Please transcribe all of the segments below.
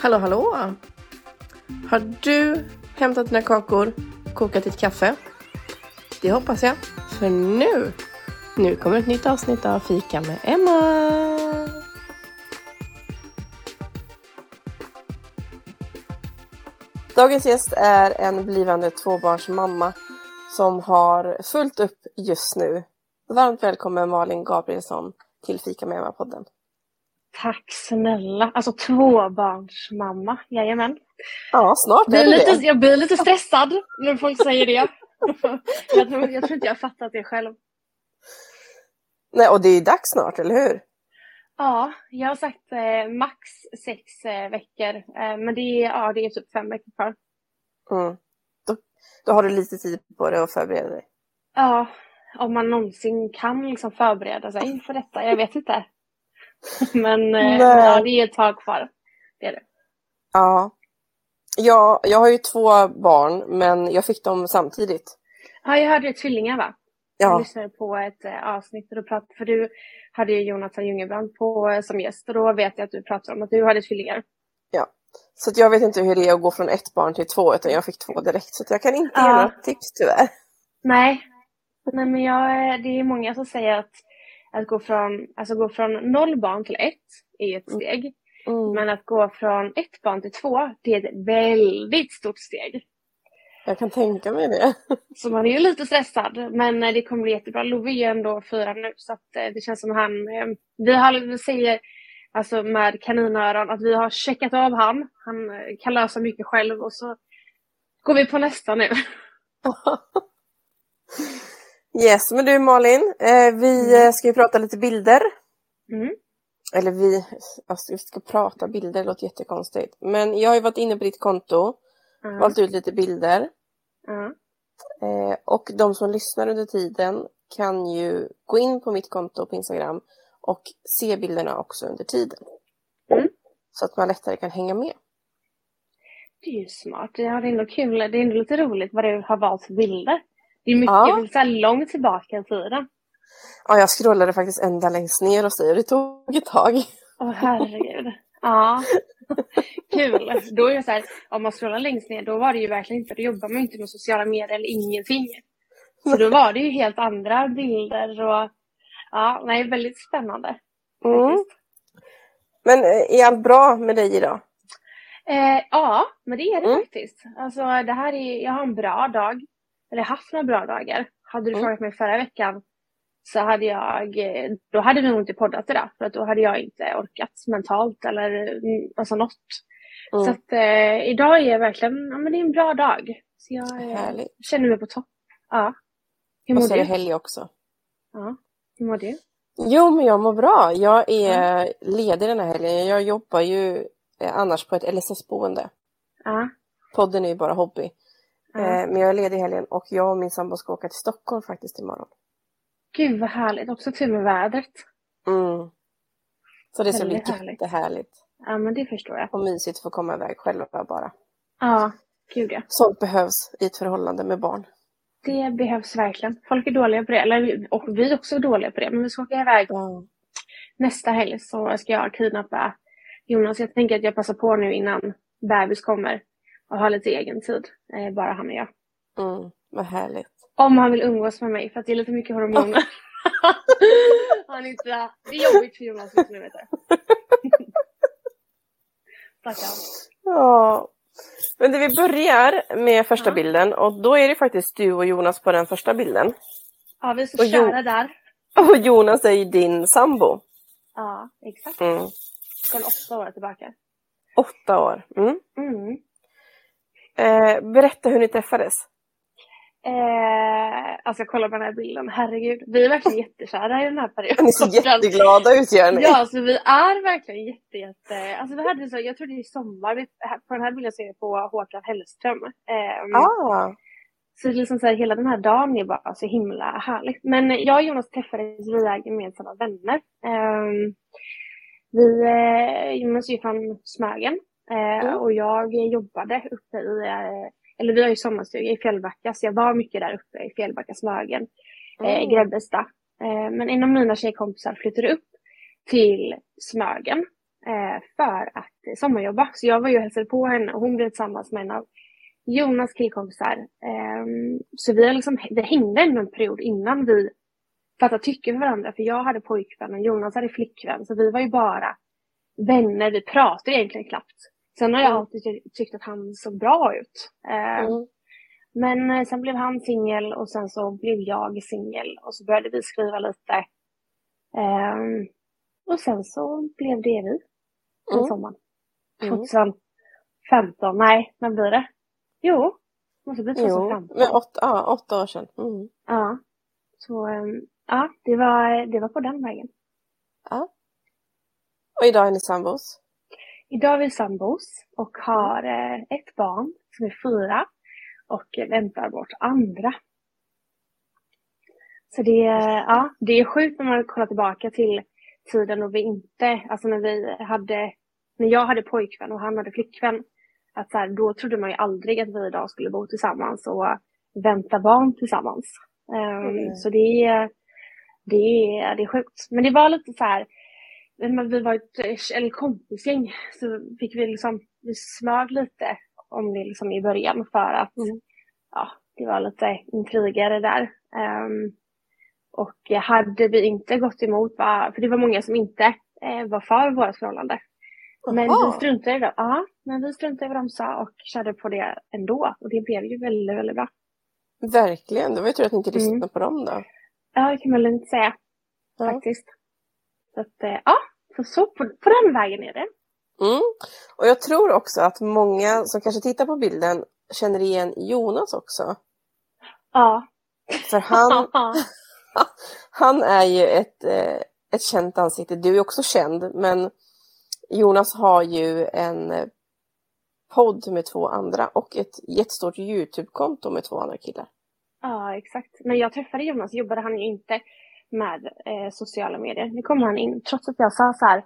Hallå hallå! Har du hämtat dina kakor, kokat ditt kaffe? Det hoppas jag. För nu, nu kommer ett nytt avsnitt av Fika med Emma. Dagens gäst är en blivande tvåbarnsmamma som har fullt upp just nu. Varmt välkommen Malin Gabrielsson till Fika med Emma-podden. Tack snälla. Alltså tvåbarnsmamma, jajamän. Ja, snart är det lite, det. jag blir lite stressad när folk säger det. jag, tror, jag tror inte jag fattat det själv. Nej, och det är ju dags snart, eller hur? Ja, jag har sagt eh, max sex eh, veckor. Eh, men det är, ja, det är typ fem veckor kvar. Mm. Då, då har du lite tid på dig att förbereda dig. Ja, om man någonsin kan liksom förbereda sig för detta. Jag vet inte. men eh, Nej. ja, det är ett tag kvar. Det är det. Ja. ja. Jag har ju två barn, men jag fick dem samtidigt. Ja, jag hörde tvillingar va? Jag Ja, lyssnade på ett eh, avsnitt du pratade, för du hade ju Jonathan Jungerbrand på, eh, som gäst och då vet jag att du pratade om att du hade tvillingar. så att jag vet inte hur det är att gå från ett barn till två, utan jag fick två direkt. Så jag kan inte ge Ja. några tips tyvärr. Nej, nej men jag, det är många som säger att, att gå, från, alltså gå från noll barn till ett är ett Mm. steg. Mm. Men att gå från ett barn till två, det är ett väldigt stort steg. Jag kan tänka mig det. Så man är ju lite stressad, men eh, det kommer bli jättebra. Love är ju ändå fyra nu, så att eh, det känns som han... eh, Vi har, vi säger alltså med kaninöron att vi har checkat av han. Han kan lösa mycket själv och så går vi på nästa nu. Yes, men du Malin, eh, vi Mm. eh, ska ju prata lite bilder. Mm. Eller vi, alltså vi ska prata bilder, det låter jättekonstigt. Men jag har ju varit inne på ditt konto, Ja. valt ut lite bilder. Eh, och de som lyssnar under tiden kan ju gå in på mitt konto på Instagram och se bilderna också under tiden. Mm. Så att man lättare kan hänga med. Det är ju smart. Ja, det är ändå kul. Det är ändå lite roligt vad du har valt för bilder. Det är mycket Ja. så långt tillbaka i tiden. Ja, jag scrollade faktiskt ända längst ner och säger det tog ett tag. Åh herregud. Ja. Kul. Då är det så här, om man scrollar längst ner, då var det ju verkligen inte, då jobbar man ju inte med sociala medier eller ingenting. Så då var det ju helt andra bilder och ja, nej, väldigt spännande. Mm. Men eh, är allt bra med dig idag? Eh, ja, men det är det Mm. faktiskt. Alltså det här är, jag har en bra dag. Eller haft några bra dagar. Hade du Mm. frågat mig förra veckan så hade jag, eh, då hade vi nog inte poddat idag. För att då hade jag inte orkat mentalt eller mm, alltså något. Mm. Så att eh, idag är verkligen, ja men det är en bra dag. Så jag eh, känner mig på topp. Ja. Hur Och mår så är det helg också. Ja. Hur mår du? Jo, men jag mår bra. Jag är ledig den här helgen. Jag jobbar ju eh, annars på ett LSS-boende. Ja. Podden är ju bara hobby. Ja. Eh, men jag är ledig i helgen och jag och min sambo ska åka till Stockholm faktiskt imorgon. Gud vad härligt. Också tur med vädret. Mm. Så det ska bli härligt. jättehärligt. Ja men det förstår jag. Och mysigt att få komma iväg själva bara. Ja, gud ja. Sånt behövs i ett förhållande med barn. Det behövs verkligen. Folk är dåliga på det. Eller, och vi är också dåliga på det. Men vi ska åka iväg Ja. nästa helg så ska jag kidnappa Jonas. Jag tänker att jag passar på nu innan bebis kommer och har lite egen tid. Eh, bara han och jag. Mm, vad härligt. Om han vill umgås med mig för att det är lite mycket hormoner. han är inte, det är jobbigt för Jonas just nu vet du. Ja. Men det, vi börjar med första Ja. bilden och då är det faktiskt du och Jonas på den första bilden. Ja, vi är så Och Jo- kära där. Och Jonas är ju din sambo. Ja, exakt. Mm. Sen åtta år tillbaka. Åtta år. Mm. Mm. Eh, berätta hur ni träffades. Eh, alltså jag kollar på den här bilden, herregud. Vi är verkligen jättekära i den här perioden. Ni ser jätteglada ut gör ni. Ja, alltså vi är verkligen jätte, jätte... Alltså vi hade så, jag tror det är sommar, på den här bilden ser jag på Håkan Hellström. Eh, Ah. Så liksom så här, hela den här dagen är bara så himla härligt. Men jag och Jonas träffades via gemensamma vänner. Eh, vi, Jonas är ju från Smögen eh, Mm. och jag jobbade uppe i, eh, eller vi har ju sommarstuga i Fjällbacka så jag var mycket där uppe i Fjällbacka, Smögen, eh, Mm. Grebbestad. Eh, men en av mina tjejkompisar flyttade upp till Smögen för att sommarjobba. Så jag var ju och hälsade på henne och hon blev tillsammans med en av Jonas killkompisar. Eh, så vi, liksom, vi hängde ändå en period innan vi fattade tycke för varandra. För jag hade pojkvän och Jonas hade flickvän. Så vi var ju bara vänner. Vi pratade egentligen knappt. Sen har jag Mm. alltid ty- tyckt att han såg bra ut. Eh, Mm. Men eh, sen blev han singel och sen så blev jag singel och så började vi skriva lite. Ehm, och sen så blev det vi den Mm. sommaren. Mm. 2015, nej, när blir det? Jo, måste bli Jo, 2015. men åtta, ja, åtta år sedan. Mm. Ja, så ehm, ja, det var, det var på den vägen. Ja. Och idag är ni sambos? Idag är vi sambos och har eh, ett barn som är fyra och eh, väntar vårt andra. Så det, är- ja, det är sjukt när man kollar tillbaka till tiden då vi inte, alltså när vi hade, när jag hade pojkvän och han hade flickvän. Att så här, då trodde man ju aldrig att vi idag skulle bo tillsammans och vänta barn tillsammans. Ehm, Mm. Så det är, det, är, det är sjukt. Men det var lite så här, vi var ett eller kompisgäng så fick vi liksom, vi smög lite om det liksom i början för att Mm. ja, det var lite intriger där. Ehm, och hade vi inte gått emot, för det var många som inte eh, var för vårt förhållande. Men vi struntade i det. Ja, men vi struntade i vad de sa och körde på det ändå. Och det blev ju väldigt, väldigt bra. Verkligen. Det var ju tur att ni inte lyssnade Mm. på dem då. Ja, det kan man lugnt säga Ja. faktiskt. Så att, eh, ja, så, så på, på den vägen är det. Mm. Och jag tror också att många som kanske tittar på bilden känner igen Jonas också. Ja. För han, han är ju ett, eh, ett känt ansikte. Du är också känd, men Jonas har ju en podd med två andra och ett jättestort Youtube-konto med två andra killar. Ja, exakt. När jag träffade Jonas jobbade han ju inte med eh, sociala medier. Nu kommer han in, trots att jag sa så här.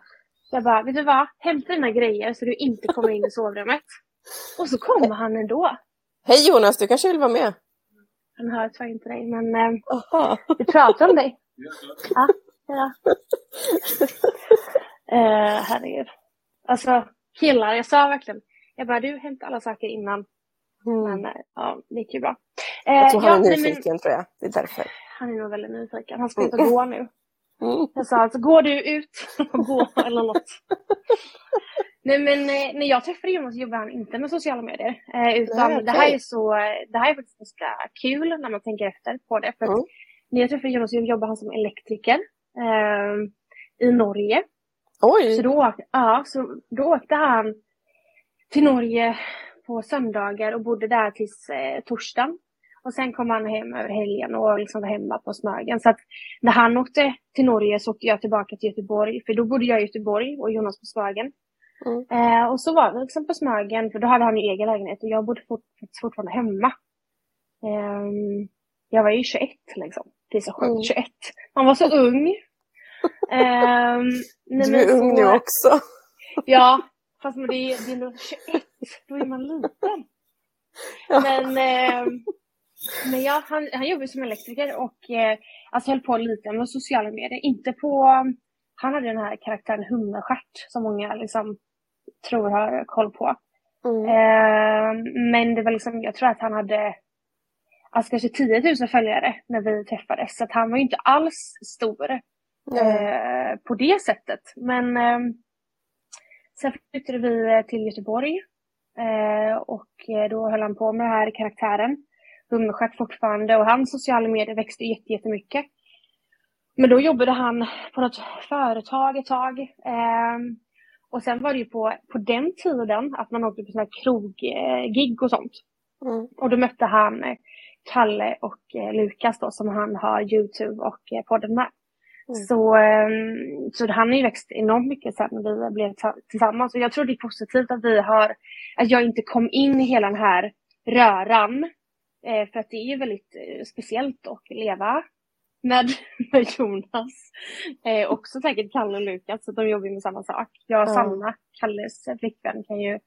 Jag bara, vet du vad? Hämta dina grejer så du inte kommer in i sovrummet. Och så kommer han ändå. Hej Jonas, du kanske vill vara med? Han hör tyvärr inte dig, men eh, vi pratar om dig. Ja, ja. Eh, herregud. Alltså, killar, jag sa verkligen. Jag bara, du hämtar alla saker innan. Mm. Men eh, ja, det gick ju bra. Eh, Jag tror han ja, är men nyfiken tror jag. Det är därför. Han är nog väldigt nyfiken. Han ska ut och gå nu. Mm. Jag sa alltså, går du ut och gå eller något? Nej men eh, när jag träffade Jonas jobbade han inte med sociala medier. Eh, utan Nej, det här är så, eh, det här är faktiskt ganska kul när man tänker efter på det. För Mm. när jag träffade Jonas jobbade han som elektriker eh, i Norge. Oj! Så då, ja, så då åkte han till Norge på söndagar och bodde där tills eh, torsdagen. Och sen kom han hem över helgen och liksom var hemma på Smögen. Så att när han åkte till Norge så åkte jag tillbaka till Göteborg. För då bodde jag i Göteborg och Jonas på Smögen. Mm. Eh, och så var vi liksom på Smögen, för då hade han ju egen lägenhet och jag bodde fort, fortfarande hemma. Ehm, jag var ju 21 liksom. Det är så sjukt, Mm. 21. Man var så ung. Ehm, nej, Du är ung så- nu också. Ja, fast det det är nog 21, då är man liten. Ja. Men, eh, men ja, han, han jobbar som elektriker och eh, alltså höll på lite med sociala medier. Inte på, han hade den här karaktären Hummerstjärt som många liksom tror har koll på. Mm. Eh, men det var liksom, jag tror att han hade alltså kanske 10 000 följare när vi träffades. Så att han var ju inte alls stor eh, på det sättet. Men eh, sen flyttade vi till Göteborg eh, och eh, då höll han på med den här karaktären. Hummerstjärt fortfarande och hans sociala medier växte jätte- jättemycket. Men då jobbade han på något företag ett tag. Eh, och sen var det ju på, på den tiden att man åkte på sådana här kroggig och sånt. Mm. Och då mötte han eh, Kalle och eh, Lukas då som han har Youtube och eh, podden med. Mm. Så, ehm, så han har ju växt enormt mycket sen när vi blev tillsammans. Och jag tror det är positivt att vi har, att jag inte kom in i hela den här röran. Eh, för att det är ju väldigt eh, speciellt att leva med, med Jonas. Eh, också säkert Kalle och Lukas, så de jobbar ju med samma sak. Jag och Ja. Sanna, Kalles flickvän, kan ju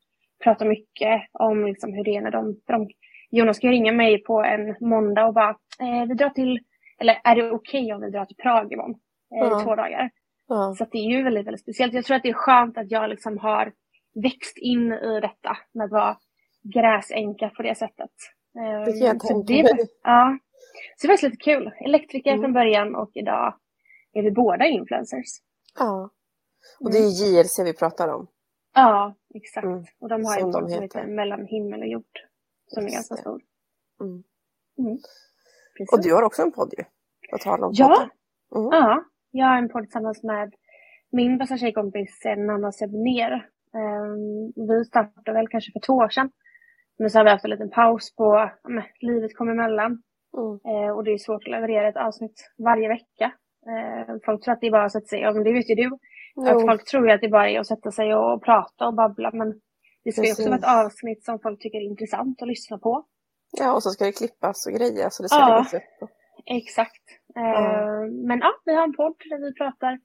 prata mycket om liksom hur det är när de, de Jonas ska ringa mig på en måndag och bara, eh, vi drar till, eller är det okej om vi drar till Prag imorgon? Eh, i två dagar. Ja. Så det är ju väldigt, väldigt speciellt. Jag tror att det är skönt att jag liksom har växt in i detta med att vara gräsänka på det sättet. Det kan jag ehm, tänka mig. Ja. Så det var lite kul. Elektriker mm. från början och idag är vi båda influencers. Ja. Och det är JLC vi pratar om. Ja, exakt. Mm. Och de har ju en podd som heter Mellan himmel och jord. Som Just är ganska det. stor. Mm. Mm. Och du har också en podd ju. På tal om ja. Mm. ja, jag har en podd tillsammans med min bästa tjejkompis Nanna Sebner. Um, vi startade väl kanske för två år sedan. Men så har vi haft en liten paus på, men, livet kom emellan. Mm. Uh, och det är svårt att leverera ett avsnitt varje vecka. Uh, folk tror att det är bara att sätta sig, ja men det vet ju du. Att folk tror att det bara är att sätta sig och prata och babbla men det ska ju också vara ett avsnitt som folk tycker är intressant att lyssna på. Ja, och så ska det klippas och grejas och det ska ja, läggas upp. Exakt. Mm. men ja, vi har en podd där vi pratar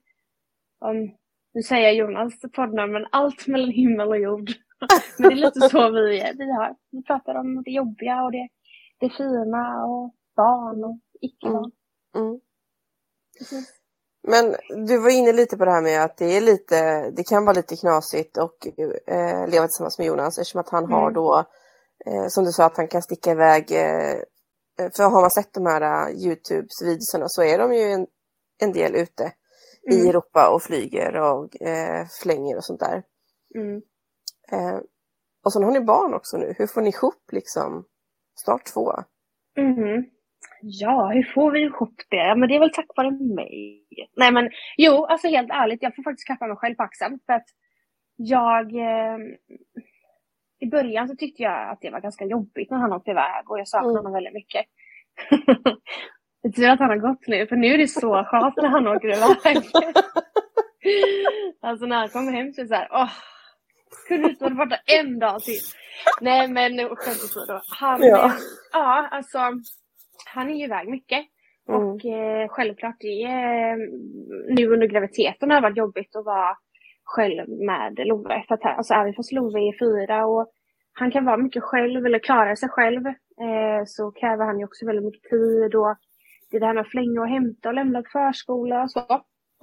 om, nu säger jag Jonas poddnamn, men allt mellan himmel och jord. men det är lite så vi, vi har. Vi pratar om det jobbiga och det, det fina och barn och icke-barn. Mm. Mm. Men du var inne lite på det här med att det är lite, det kan vara lite knasigt och eh, leva tillsammans med Jonas eftersom att han mm. har då, eh, som du sa, att han kan sticka iväg. Eh, för har man sett de här uh, Youtubes videorna så är de ju en, en del ute mm. i Europa och flyger och eh, flänger och sånt där. Mm. Eh, och sen har ni barn också nu. Hur får ni ihop liksom, snart två? Mm. Ja, hur får vi ihop det? Ja, men det är väl tack vare mig. Nej, men jo, alltså helt ärligt, jag får faktiskt klappa mig själv på axeln för att jag eh, i början så tyckte jag att det var ganska jobbigt när han åkte iväg och jag saknade mm. honom väldigt mycket. det är tur att han har gått nu, för nu är det så skönt när han åker iväg. alltså när han kommer hem så är det så här, åh, kunde inte vara borta en dag till? Nej men skämt åsido, han, ja. ja alltså han är ju iväg mycket. Mm. Och eh, självklart det är, nu under graviditeten har det varit jobbigt att vara själv med Love. För att, alltså, även fast Love är fyra och han kan vara mycket själv eller klara sig själv eh, så kräver han ju också väldigt mycket tid och det är det här med att flänga och hämta och lämna på förskola och så.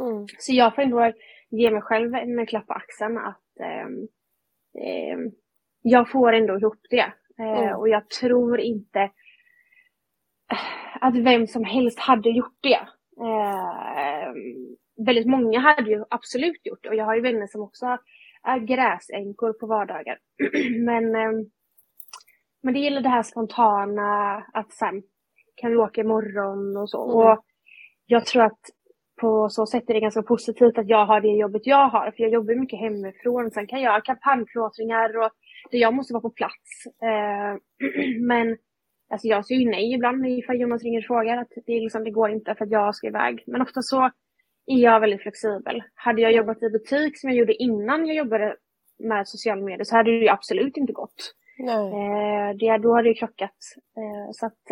Mm. Så jag får ändå ge mig själv en klapp på axeln att eh, eh, jag får ändå ihop det. Eh, mm. Och jag tror inte att vem som helst hade gjort det. Eh, väldigt många hade ju absolut gjort det och jag har ju vänner som också är gräsänkor på vardagar. men, eh, men det gäller det här spontana, att sen kan vi åka imorgon och så. Mm. Och jag tror att på så sätt är det ganska positivt att jag har det jobbet jag har, för jag jobbar mycket hemifrån. Sen kan jag ha kampanjplåtningar och där jag måste vara på plats. Eh, men Alltså jag säger ju nej ibland ifall Jonas ringer och frågar att det, liksom, det går inte för att jag ska iväg. Men ofta så är jag väldigt flexibel. Hade jag jobbat i butik som jag gjorde innan jag jobbade med sociala medier så hade det ju absolut inte gått. Eh, det, då hade det krockat. Eh, så att,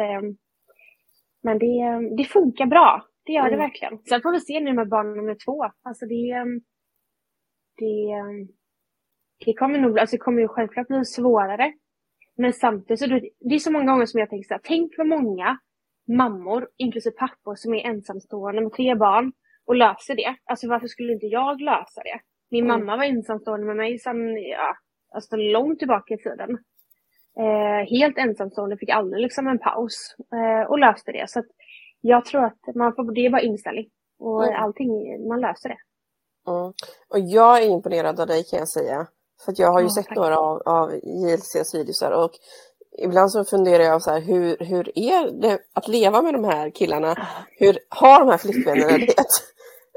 men det, det funkar bra. Det gör mm. det verkligen. Sen får vi se nu med barn nummer två. Alltså det, det, det kommer nog, alltså det kommer ju självklart bli svårare. Men samtidigt så det är så många gånger som jag tänker så här, tänk vad många mammor, inklusive pappor, som är ensamstående med tre barn och löser det. Alltså varför skulle inte jag lösa det? Min mm. mamma var ensamstående med mig sedan, ja, alltså långt tillbaka i tiden. Eh, helt ensamstående, fick aldrig liksom en paus eh, och löste det. Så att jag tror att man får, det är bara inställning och mm. allting, man löser det. Mm. Och jag är imponerad av dig kan jag säga. För jag har ju ja, sett tack. några av, av JLCs videosar och ibland så funderar jag så här, hur, hur är det att leva med de här killarna? Hur har de här flickvännerna det?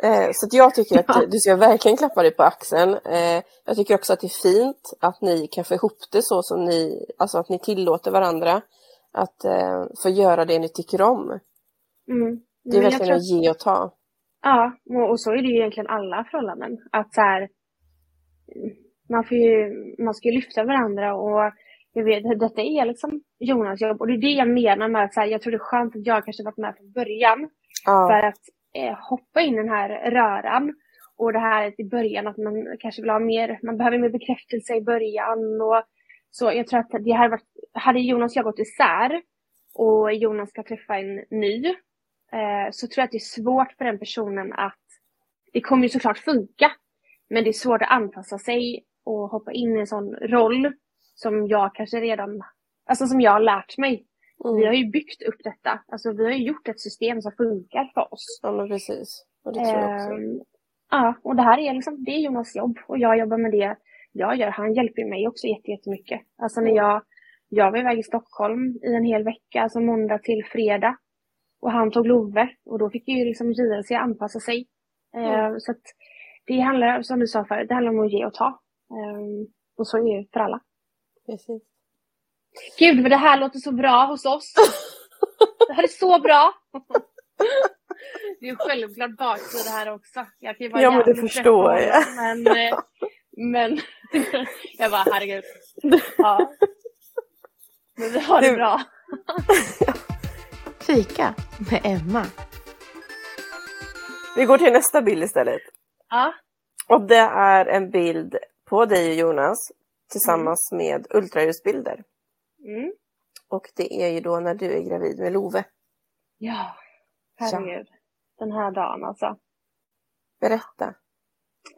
Eh, så jag tycker att du ska verkligen klappa dig på axeln. Eh, jag tycker också att det är fint att ni kan få ihop det så som ni, alltså att ni tillåter varandra att eh, få göra det ni tycker om. Mm. Det är verkligen att ge och ta. Ja, och så är det ju egentligen alla förhållanden. Att så här, man, får ju, man ska ju lyfta varandra och jag vet, detta är liksom Jonas jobb och det är det jag menar med att så här, jag tror det är skönt att jag kanske varit med från början. Ja. För att eh, hoppa in i den här röran. Och det här i början att man kanske vill ha mer, man behöver mer bekräftelse i början och så. Jag tror att det hade varit, hade Jonas och jag gått isär och Jonas ska träffa en ny eh, så tror jag att det är svårt för den personen att det kommer ju såklart funka. Men det är svårt att anpassa sig och hoppa in i en sån roll som jag kanske redan, alltså som jag har lärt mig. Mm. Vi har ju byggt upp detta, alltså vi har ju gjort ett system som funkar för oss. Ja men precis. Och det tror jag också. Um, ja, och det här är liksom, det är Jonas jobb och jag jobbar med det jag gör. Han hjälper mig också jättemycket. Alltså när jag, jag var iväg i Stockholm i en hel vecka, alltså måndag till fredag. Och han tog Love och då fick ju liksom JLC anpassa sig. Mm. Så att det handlar, som du sa förut, det handlar om att ge och ta. Um, och så är det för alla. Precis. Gud, vad det här låter så bra hos oss. Det här är så bra. Det är självklart baksida här också. Jag kan ju vara ja, men det förstår jag. Men, eh, men jag bara, herregud. Ja. Men vi har det bra. Fika med Emma. Vi går till nästa bild istället. Ja. Och det är en bild på dig och Jonas tillsammans mm. med ultraljudsbilder. Mm. Och det är ju då när du är gravid med Love. Ja, herregud. Ja. Den här dagen alltså. Berätta.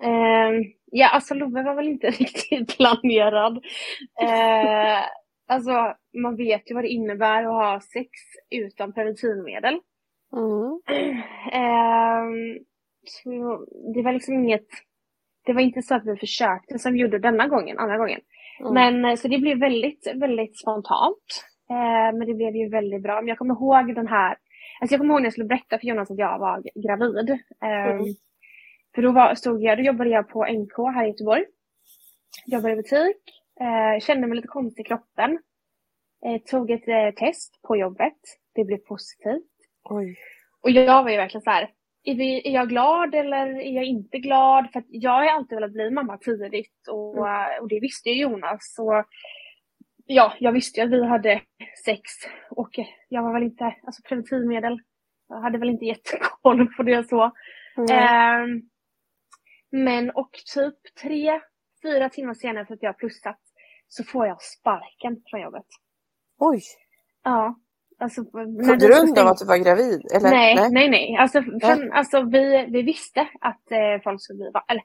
Eh, ja, alltså Love var väl inte riktigt planerad. Eh, alltså, man vet ju vad det innebär att ha sex utan preventivmedel. Mm. Eh, det var liksom inget det var inte så att vi försökte som vi gjorde denna gången, andra gången. Mm. Men eh, så det blev väldigt, väldigt spontant. Eh, men det blev ju väldigt bra. Men jag kommer ihåg den här, alltså jag kommer ihåg när jag skulle berätta för Jonas att jag var gravid. Eh, mm. För då var, stod jag, då jobbade jag på NK här i Göteborg. Jobbade i butik, kände mig lite konstig i kroppen. Eh, tog ett eh, test på jobbet. Det blev positivt. Oj. Och jag var ju verkligen så här, är, vi, är jag glad eller är jag inte glad? För jag har alltid velat bli mamma tidigt och, mm. och det visste ju Jonas. Så, ja, jag visste ju att vi hade sex och jag var väl inte, alltså preventivmedel, jag hade väl inte jättekoll på det så. Mm. Eh, men och typ tre, fyra timmar senare för att jag plussat så får jag sparken från jobbet. Oj! Ja, Alltså, på grund av att du var gravid? Eller? Nej, nej, nej. nej. Alltså, för, alltså, vi, vi visste att eh, folk skulle bli eller,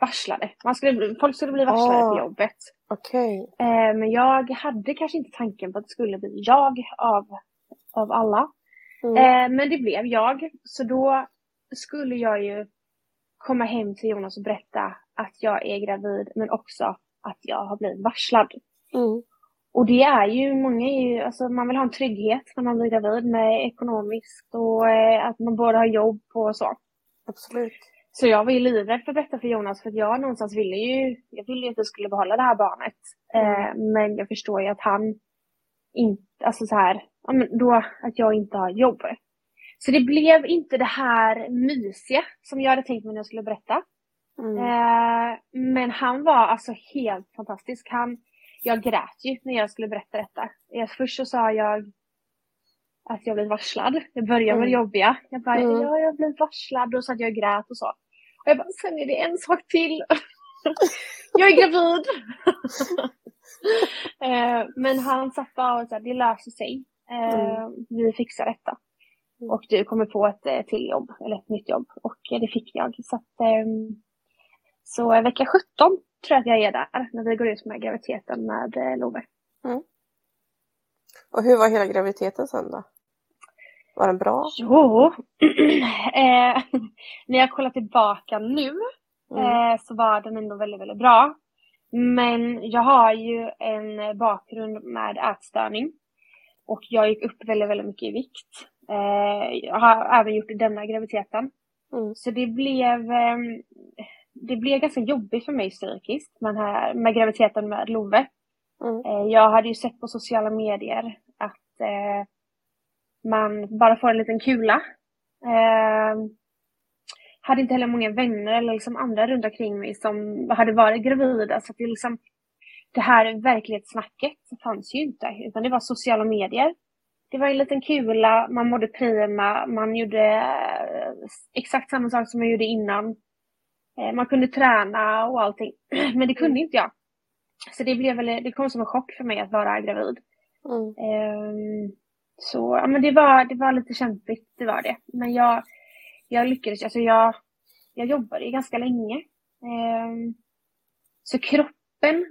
varslade. Man skulle, folk skulle bli varslade oh, på jobbet. Okay. Eh, men jag hade kanske inte tanken på att det skulle bli jag av, av alla. Mm. Eh, men det blev jag. Så då skulle jag ju komma hem till Jonas och berätta att jag är gravid men också att jag har blivit varslad. Mm. Och det är ju, många är ju, alltså man vill ha en trygghet när man blir gravid med ekonomiskt och eh, att man både har jobb och så. Absolut. Så jag var ju livrädd för att berätta för Jonas för att jag någonstans ville ju, jag ville ju att vi skulle behålla det här barnet. Mm. Eh, men jag förstår ju att han inte, alltså så här, ja, men då att jag inte har jobb. Så det blev inte det här mysiga som jag hade tänkt mig när jag skulle berätta. Mm. Eh, men han var alltså helt fantastisk. Han, jag grät ju när jag skulle berätta detta. Först så sa jag att jag blivit varslad. Jag började med det mm. jobbiga. Jag bara, mm. ja, jag blev varslad och så att jag grät och så. Och jag bara, sen är det en sak till. jag är gravid. eh, men han satt bara och sa, det löser sig. Eh, mm. Vi fixar detta. Mm. Och du kommer få ett eh, till jobb, eller ett nytt jobb. Och det fick jag. Så, att, ehm, så vecka 17 tror jag att jag är där när vi går ut med graviditeten med eh, Love. Mm. Och hur var hela graviditeten sen då? Var den bra? Jo, eh, när jag kollar tillbaka nu mm. eh, så var den ändå väldigt, väldigt bra. Men jag har ju en bakgrund med ätstörning. Och jag gick upp väldigt, väldigt mycket i vikt. Eh, jag har även gjort denna graviditeten. Mm. Så det blev ehm, det blev ganska jobbigt för mig psykiskt med, här, med graviditeten med Love. Mm. Eh, jag hade ju sett på sociala medier att eh, man bara får en liten kula. Eh, hade inte heller många vänner eller liksom andra runt omkring mig som hade varit gravida. Så det, liksom, det här verklighetssnacket fanns ju inte, utan det var sociala medier. Det var en liten kula, man mådde prima, man gjorde eh, exakt samma sak som jag gjorde innan. Eh, man kunde träna och allting, men det kunde mm. inte jag. Så det, blev väl, det kom som en chock för mig att vara gravid. Mm. Um, så ja, men det, var, det var lite kämpigt, det var det. Men jag, jag lyckades, alltså jag, jag jobbade ju ganska länge. Eh, så kroppen,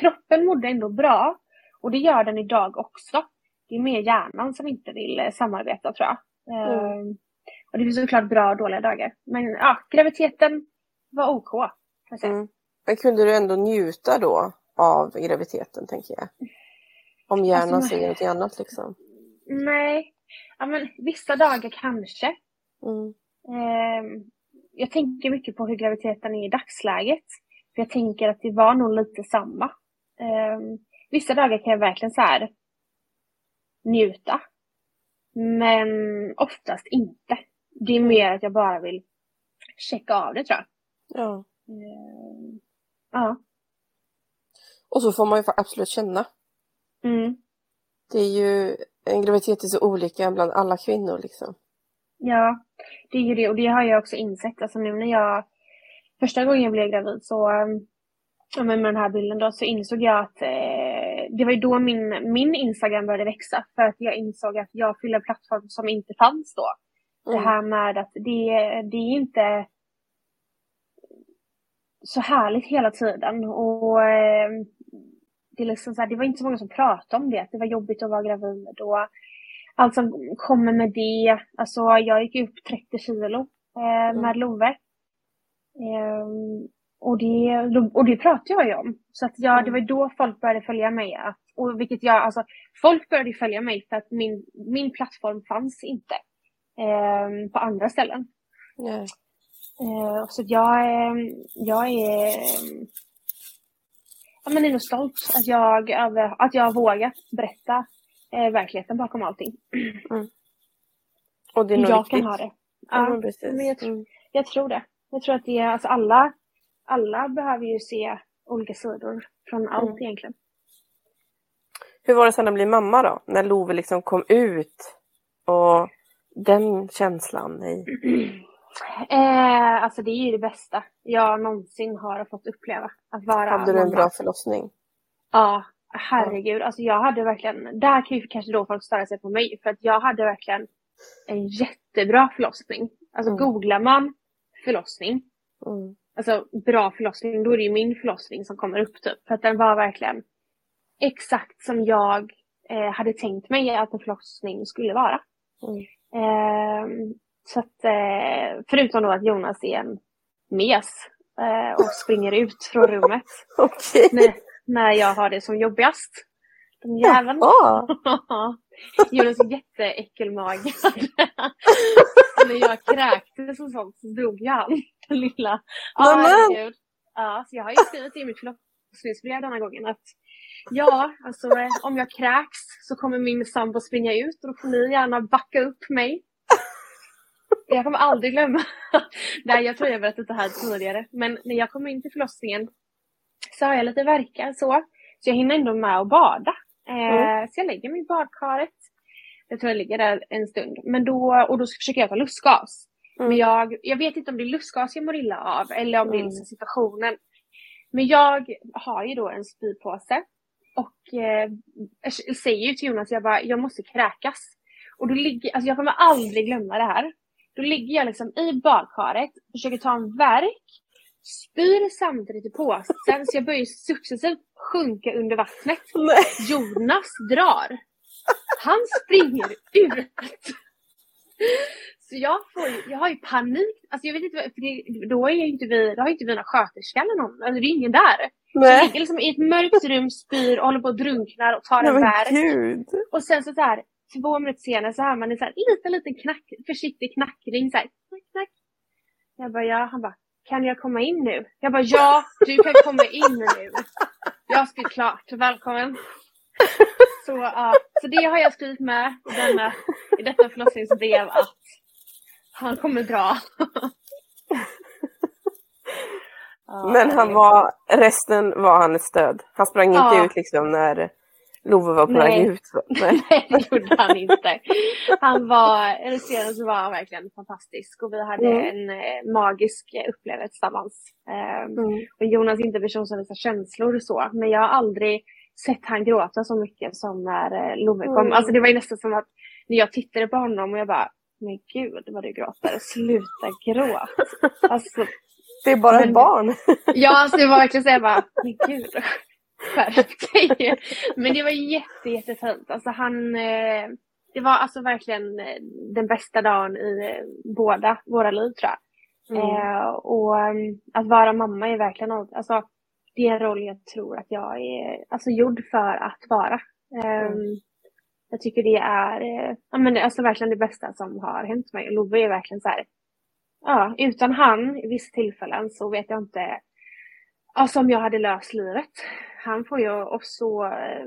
kroppen mådde ändå bra. Och det gör den idag också. Det är mer hjärnan som inte vill eh, samarbeta tror jag. Mm. Och det finns såklart bra och dåliga dagar. Men ja, graviditeten var OK. Mm. Men kunde du ändå njuta då av graviditeten tänker jag? Om hjärnan alltså, säger något annat liksom. Nej, ja, men vissa dagar kanske. Mm. Eh, jag tänker mycket på hur graviditeten är i dagsläget. För jag tänker att det var nog lite samma. Eh, vissa dagar kan jag verkligen så här njuta. Men oftast inte. Det är mer att jag bara vill checka av det tror jag. Ja. Eh, ja. Och så får man ju absolut känna. Mm. Det är ju, en graviditet är så olika bland alla kvinnor liksom. Ja, det är ju det och det har jag också insett. Alltså nu när jag första gången jag blev gravid så ja, med den här bilden då så insåg jag att eh, det var ju då min, min Instagram började växa för att jag insåg att jag fyller en plattform som inte fanns då. Mm. Det här med att det, det är inte så härligt hela tiden och eh, det, är liksom så här, det var inte så många som pratade om det, att det var jobbigt att vara gravid och allt som kommer med det. Alltså jag gick upp 30 kilo eh, med mm. Love. Eh, och, det, och det pratade jag ju om. Så att jag, mm. det var då folk började följa mig. Att, och vilket jag, alltså, folk började följa mig för att min, min plattform fanns inte eh, på andra ställen. Mm. Eh, så jag, ehm, jag är ja, men ändå stolt att jag, att jag har vågat berätta eh, verkligheten bakom allting. Mm. Och det är nog jag viktigt. kan ha det. Ja, precis. Men jag, mm. jag, tror det. Jag tror att det är, alltså alla, alla behöver ju se olika sidor från allt mm. egentligen. Hur var det sen att bli mamma då? När Love liksom kom ut och den känslan? Nej. Eh, alltså det är ju det bästa jag någonsin har fått uppleva. Att vara Hade du en bra förlossning? Ja, herregud. Alltså jag hade verkligen, där kan ju kanske då folk störa sig på mig. För att jag hade verkligen en jättebra förlossning. Alltså mm. googlar man förlossning, mm. alltså bra förlossning, då är det ju min förlossning som kommer upp typ. För att den var verkligen exakt som jag eh, hade tänkt mig att en förlossning skulle vara. Mm. Eh, så att, eh, förutom då att Jonas är en mes eh, och springer ut från rummet. okay. när, när jag har det som jobbigast. Den jäveln. Jonas är jätteäckelmagad. när jag kräktes och sånt så drog jag han. Den lilla. Herregud. Ja, så jag har ju skrivit i mitt förlossningsbrev denna gången att ja, alltså om jag kräks så kommer min sambo springa ut och då får ni gärna backa upp mig. Jag kommer aldrig glömma. Nej, jag tror jag berättat det här tidigare. Men när jag kommer in till förlossningen så har jag lite verkar så. Så jag hinner ändå med att bada. Eh, mm. Så jag lägger mig i badkaret. Jag tror jag ligger där en stund. Men då, och då försöker jag ta lustgas. Mm. Men jag, jag vet inte om det är lustgas jag mår illa av eller om det är liksom situationen. Men jag har ju då en spypåse. Och eh, jag säger till Jonas, jag bara, jag måste kräkas. Och då ligger, alltså jag kommer aldrig glömma det här. Då ligger jag liksom i badkaret, försöker ta en verk, spyr samtidigt i påsen så jag börjar successivt sjunka under vattnet. Nej. Jonas drar. Han springer ut. Så jag, får ju, jag har ju panik. Alltså jag vet inte, för det, då, är ju inte vi, då har ju inte vi några sköterska eller någon. Alltså det är ingen där. Nej. Så jag ligger liksom i ett mörkt rum, spyr och håller på och drunknar och tar en verk. Och sen så, så här, två minuter senare så hör man en så här liten, liten knack, försiktig knackring så här, knack, knack. Jag bara, ja. Han bara, kan jag komma in nu? Jag bara, ja, du kan komma in nu. Jag har skrivit klart, välkommen. Så, ja, så det har jag skrivit med i, denna, i detta förlossningsbrev att han kommer dra. Men han var, resten var han ett stöd? Han sprang inte ja. ut liksom när Love var på väg ut. Nej. Nej, det gjorde han inte. Han var, resterande så var han verkligen fantastisk och vi hade mm. en eh, magisk upplevelse tillsammans. Um, mm. Och Jonas är inte en person som visar känslor och så, men jag har aldrig sett han gråta så mycket som när eh, Love kom. Mm. Alltså det var ju nästan som att när jag tittade på honom och jag bara, men gud vad du gråter, sluta gråta. Alltså, det är bara men, ett barn. ja, alltså det var verkligen så jag bara, men gud, skärp dig. Men det var jätte, jättefint. Alltså han, eh, det var alltså verkligen eh, den bästa dagen i eh, båda våra liv tror jag. Mm. Och mm, att vara mamma är verkligen något, alltså det är en roll jag tror att jag är alltså, gjord för att vara. Mm. Jag tycker det är ja, men, alltså, verkligen det bästa som har hänt mig. Love är verkligen så här, ja, utan han i vissa tillfällen så vet jag inte alltså, om jag hade löst livet. Han får ju också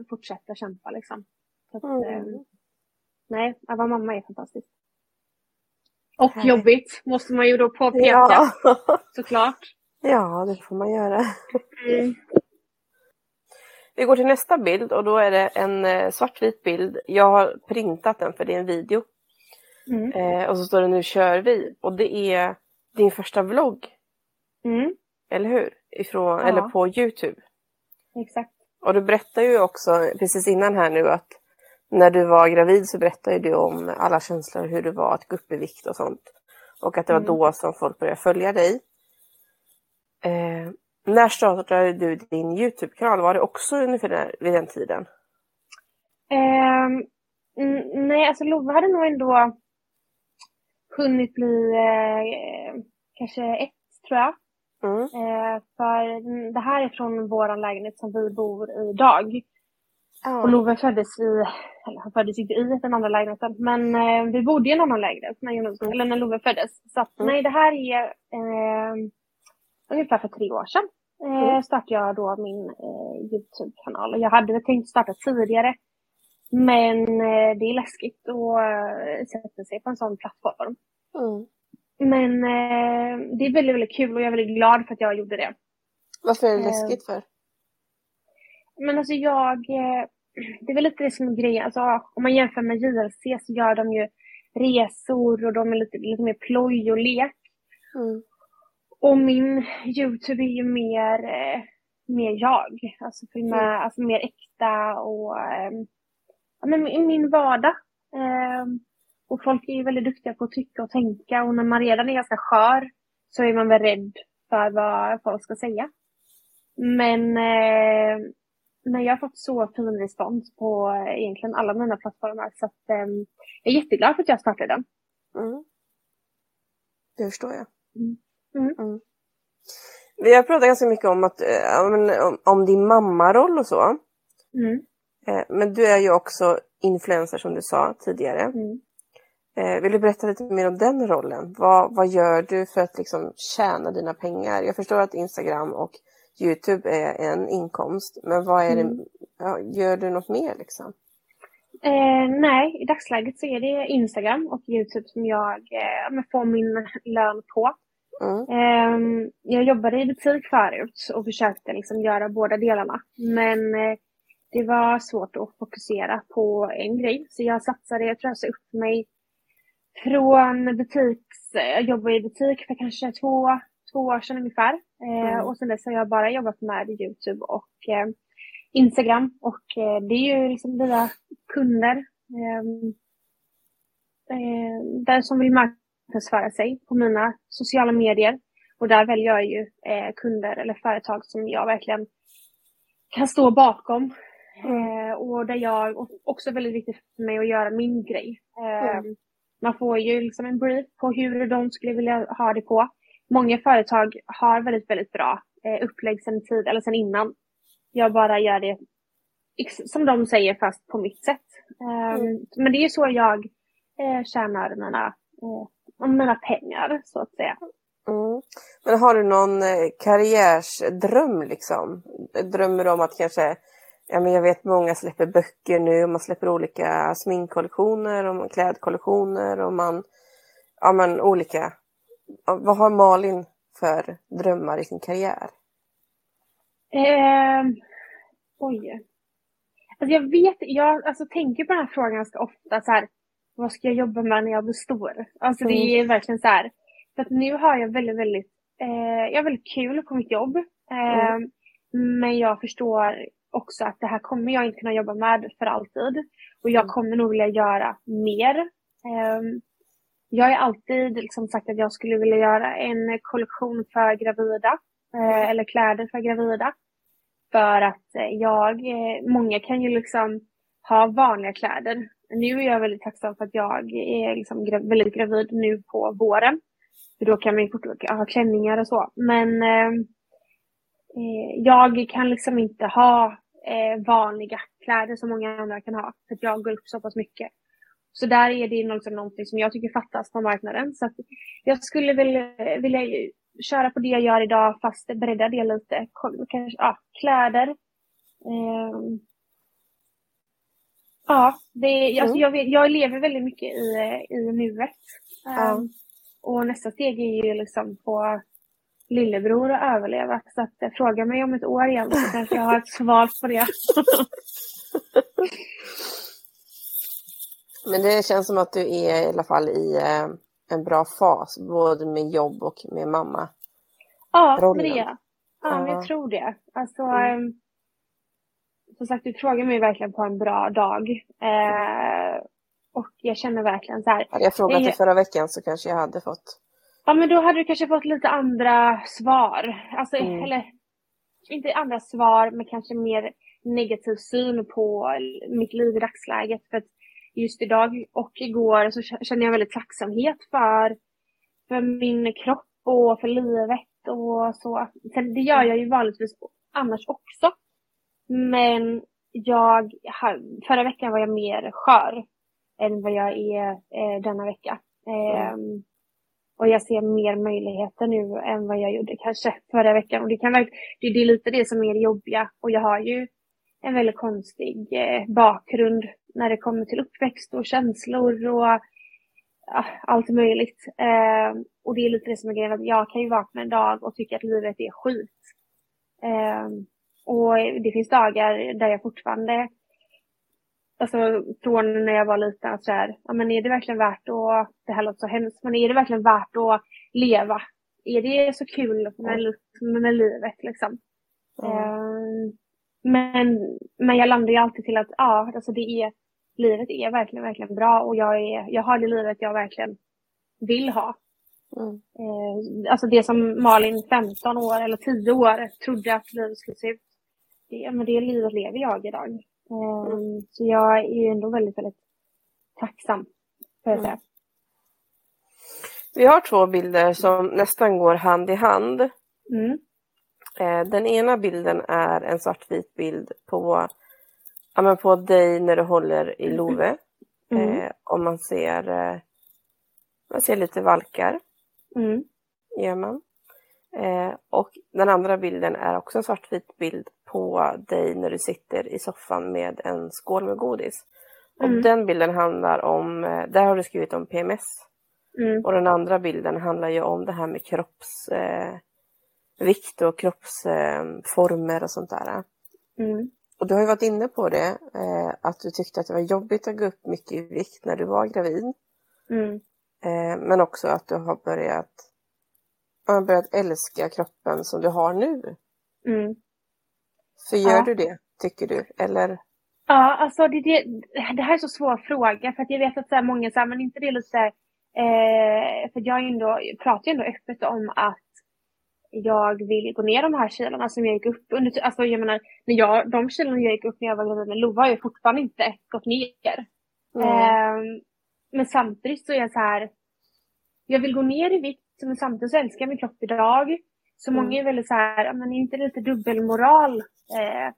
fortsätta kämpa liksom. Så att, mm. Nej, att vara mamma är fantastiskt. Och Nej. jobbigt måste man ju då påpeka. Ja. Såklart. Ja, det får man göra. Mm. Vi går till nästa bild och då är det en eh, svartvit bild. Jag har printat den för det är en video. Mm. Eh, och så står det nu kör vi. Och det är din första vlogg. Mm. Eller hur? Ifrån, ja. Eller på Youtube. Exakt. Och du berättar ju också precis innan här nu att när du var gravid så berättade du om alla känslor, hur det var att gå upp i vikt och sånt. Och att det var mm. då som folk började följa dig. Eh, när startade du din Youtube-kanal? Var det också ungefär där, vid den tiden? Eh, nej, alltså Love hade nog ändå hunnit bli eh, kanske ett, tror jag. Mm. Eh, för det här är från vår lägenhet som vi bor i idag. Oh. Och Love föddes i, eller han föddes inte i den andra lägenheten, men eh, vi bodde i en annan lägenhet när, Jonas, eller när Love föddes. Så att, mm. nej, det här är eh, ungefär för tre år sedan. Eh, mm. startade jag då min eh, Youtube-kanal. Jag hade tänkt starta tidigare, men eh, det är läskigt att eh, sätta sig på en sån plattform. Mm. Men eh, det är väldigt, väldigt kul och jag är väldigt glad för att jag gjorde det. Varför är det läskigt för? Men alltså jag, eh, det är väl lite det som är grejen. Alltså, om man jämför med JLC så gör de ju resor och de är lite, lite mer ploj och lek. Mm. Och min YouTube är ju mer, eh, mer jag. Alltså, mm. alltså mer äkta och eh, ja, men min vardag. Eh, och folk är ju väldigt duktiga på att tycka och tänka och när man redan är ganska skör så är man väl rädd för vad folk ska säga. Men eh, men jag har fått så fin respons på eh, egentligen alla mina plattformar så att, um, jag är jätteglad för att jag startade den. Mm. Det förstår jag. Mm. Mm. mm. Vi har pratat ganska mycket om, att, äh, om, din mammaroll och så. Mm. Eh, men du är ju också influencer som du sa tidigare. Mm. Eh, vill du berätta lite mer om den rollen? Vad, vad gör du för att liksom tjäna dina pengar? Jag förstår att Instagram och Youtube är en inkomst, men vad är det, mm. gör du något mer liksom? Eh, nej, i dagsläget så är det Instagram och Youtube som jag eh, får min lön på. Mm. Eh, jag jobbade i butik förut och försökte liksom göra båda delarna. Men eh, det var svårt att fokusera på en grej. Så jag satsade, jag tror jag sa upp mig från butiks, jag jobbade i butik för kanske två, två år sedan ungefär. Eh, mm. Och sen dess har jag bara jobbat med Youtube och eh, Instagram och eh, det är ju liksom via kunder ehm, eh, där som vill marknadsföra sig på mina sociala medier. Och där väljer jag ju eh, kunder eller företag som jag verkligen kan stå bakom. Mm. och där jag också är väldigt viktigt för mig att göra min grej. Mm. Ehm, man får ju liksom en brief på hur de skulle vilja ha det på många företag har väldigt, väldigt bra eh, upplägg sedan tid, eller sedan innan. Jag bara gör det som de säger fast på mitt sätt. Um, mm. Men det är ju så jag eh, tjänar mina, mina pengar så att säga. Mm. Men har du någon eh, karriärsdröm liksom? Drömmer du om att kanske, ja men jag vet många släpper böcker nu och man släpper olika sminkkollektioner och klädkollektioner och man, ja men olika vad har Malin för drömmar i sin karriär? Eh, oj. Alltså jag vet, jag alltså, tänker på den här frågan ganska ofta. Så här, vad ska jag jobba med när jag blir stor? Alltså mm. det är verkligen så här. Så att nu har jag väldigt, väldigt, eh, jag har väldigt kul på mitt jobb. Eh, mm. Men jag förstår också att det här kommer jag inte kunna jobba med för alltid. Och jag mm. kommer nog vilja göra mer. Eh, jag har alltid liksom sagt att jag skulle vilja göra en kollektion för gravida. Eh, eller kläder för gravida. För att eh, jag, eh, många kan ju liksom ha vanliga kläder. Nu är jag väldigt tacksam för att jag är liksom gra väldigt gravid nu på våren. För då kan man ju fortfarande ha klänningar och så. Men ehm, eh, jag kan liksom inte ha eh, vanliga kläder som många andra kan ha. För att jag går upp så pass mycket. Så där är det liksom någonting som jag tycker fattas på marknaden. Så jag skulle eh, vilja, vilja köra på det jag gör idag fast bredda det lite. Kanske, ja, kläder. Eh, ja, det, mm. alltså jag, vet, jag lever väldigt mycket i, i nuet. Mm. Um, och nästa steg är ju liksom på lillebror att överleva. Så att eh, fråga mig om ett år igen så kanske jag har ett svar på det. Men det känns som att du är i alla fall i eh, en bra fas, både med jobb och med mamma. Ja, rollen. det är jag. Ja, men jag tror det. Alltså, mm. Som sagt, du frågar mig verkligen på en bra dag. Eh, och jag känner verkligen så här. Hade jag frågat dig förra veckan så kanske jag hade fått. Ja, men då hade du kanske fått lite andra svar. Alltså, mm. eller inte andra svar, men kanske mer negativ syn på mitt liv i dagsläget. För att just idag och igår så känner jag väldigt tacksamhet för, för min kropp och för livet och så. Sen, det gör jag ju vanligtvis annars också. Men jag, förra veckan var jag mer skör än vad jag är eh, denna vecka. Eh, mm. Och jag ser mer möjligheter nu än vad jag gjorde kanske förra veckan. Och det, kan, det, det är lite det som är det jobbiga. Och jag har ju en väldigt konstig eh, bakgrund när det kommer till uppväxt och känslor och ja, allt möjligt. Eh, och det är lite det som är grejen, att jag kan ju vakna en dag och tycka att livet är skit. Eh, och det finns dagar där jag fortfarande, alltså från när jag var liten, att så här, ja men är det verkligen värt att, det här låter så hemskt, men är det verkligen värt att leva? Är det så kul med, med livet liksom? Mm. Eh, men, men jag landar ju alltid till att ja, alltså det är, livet är verkligen, verkligen bra och jag, är, jag har det livet jag verkligen vill ha. Mm. Eh, alltså det som Malin, 15 år eller 10 år, trodde att livet skulle se ut. Det, men det livet lever jag idag. Eh, mm. Så jag är ju ändå väldigt, väldigt tacksam, för att mm. Vi har två bilder som nästan går hand i hand. Mm. Eh, den ena bilden är en svartvit bild på, ja, men på dig när du håller i Love. Mm. Eh, och man ser, eh, man ser lite valkar. Mm. Gör man. Eh, och den andra bilden är också en svartvit bild på dig när du sitter i soffan med en skål med godis. Mm. Och den bilden handlar om, eh, där har du skrivit om PMS. Mm. Och den andra bilden handlar ju om det här med kropps eh, och kroppsformer och sånt där. Mm. Och du har ju varit inne på det, eh, att du tyckte att det var jobbigt att gå upp mycket i vikt när du var gravid. Mm. Eh, men också att du har börjat, har börjat älska kroppen som du har nu. För gör ja. du det, tycker du? Eller? Ja, alltså det, det, det här är så svår fråga för att jag vet att så här, många säger, men inte det lite eh, för jag ändå, pratar ju ändå öppet om att jag vill gå ner de här kilona som jag gick upp under. Alltså jag menar, när jag, de kilona jag gick upp när jag var gravid med Lova har jag fortfarande inte gått ner. Mm. Eh, men samtidigt så är jag så här, jag vill gå ner i vikt men samtidigt så älskar jag min kropp idag. Så mm. många är väldigt så här, men är inte lite dubbelmoral? Eh,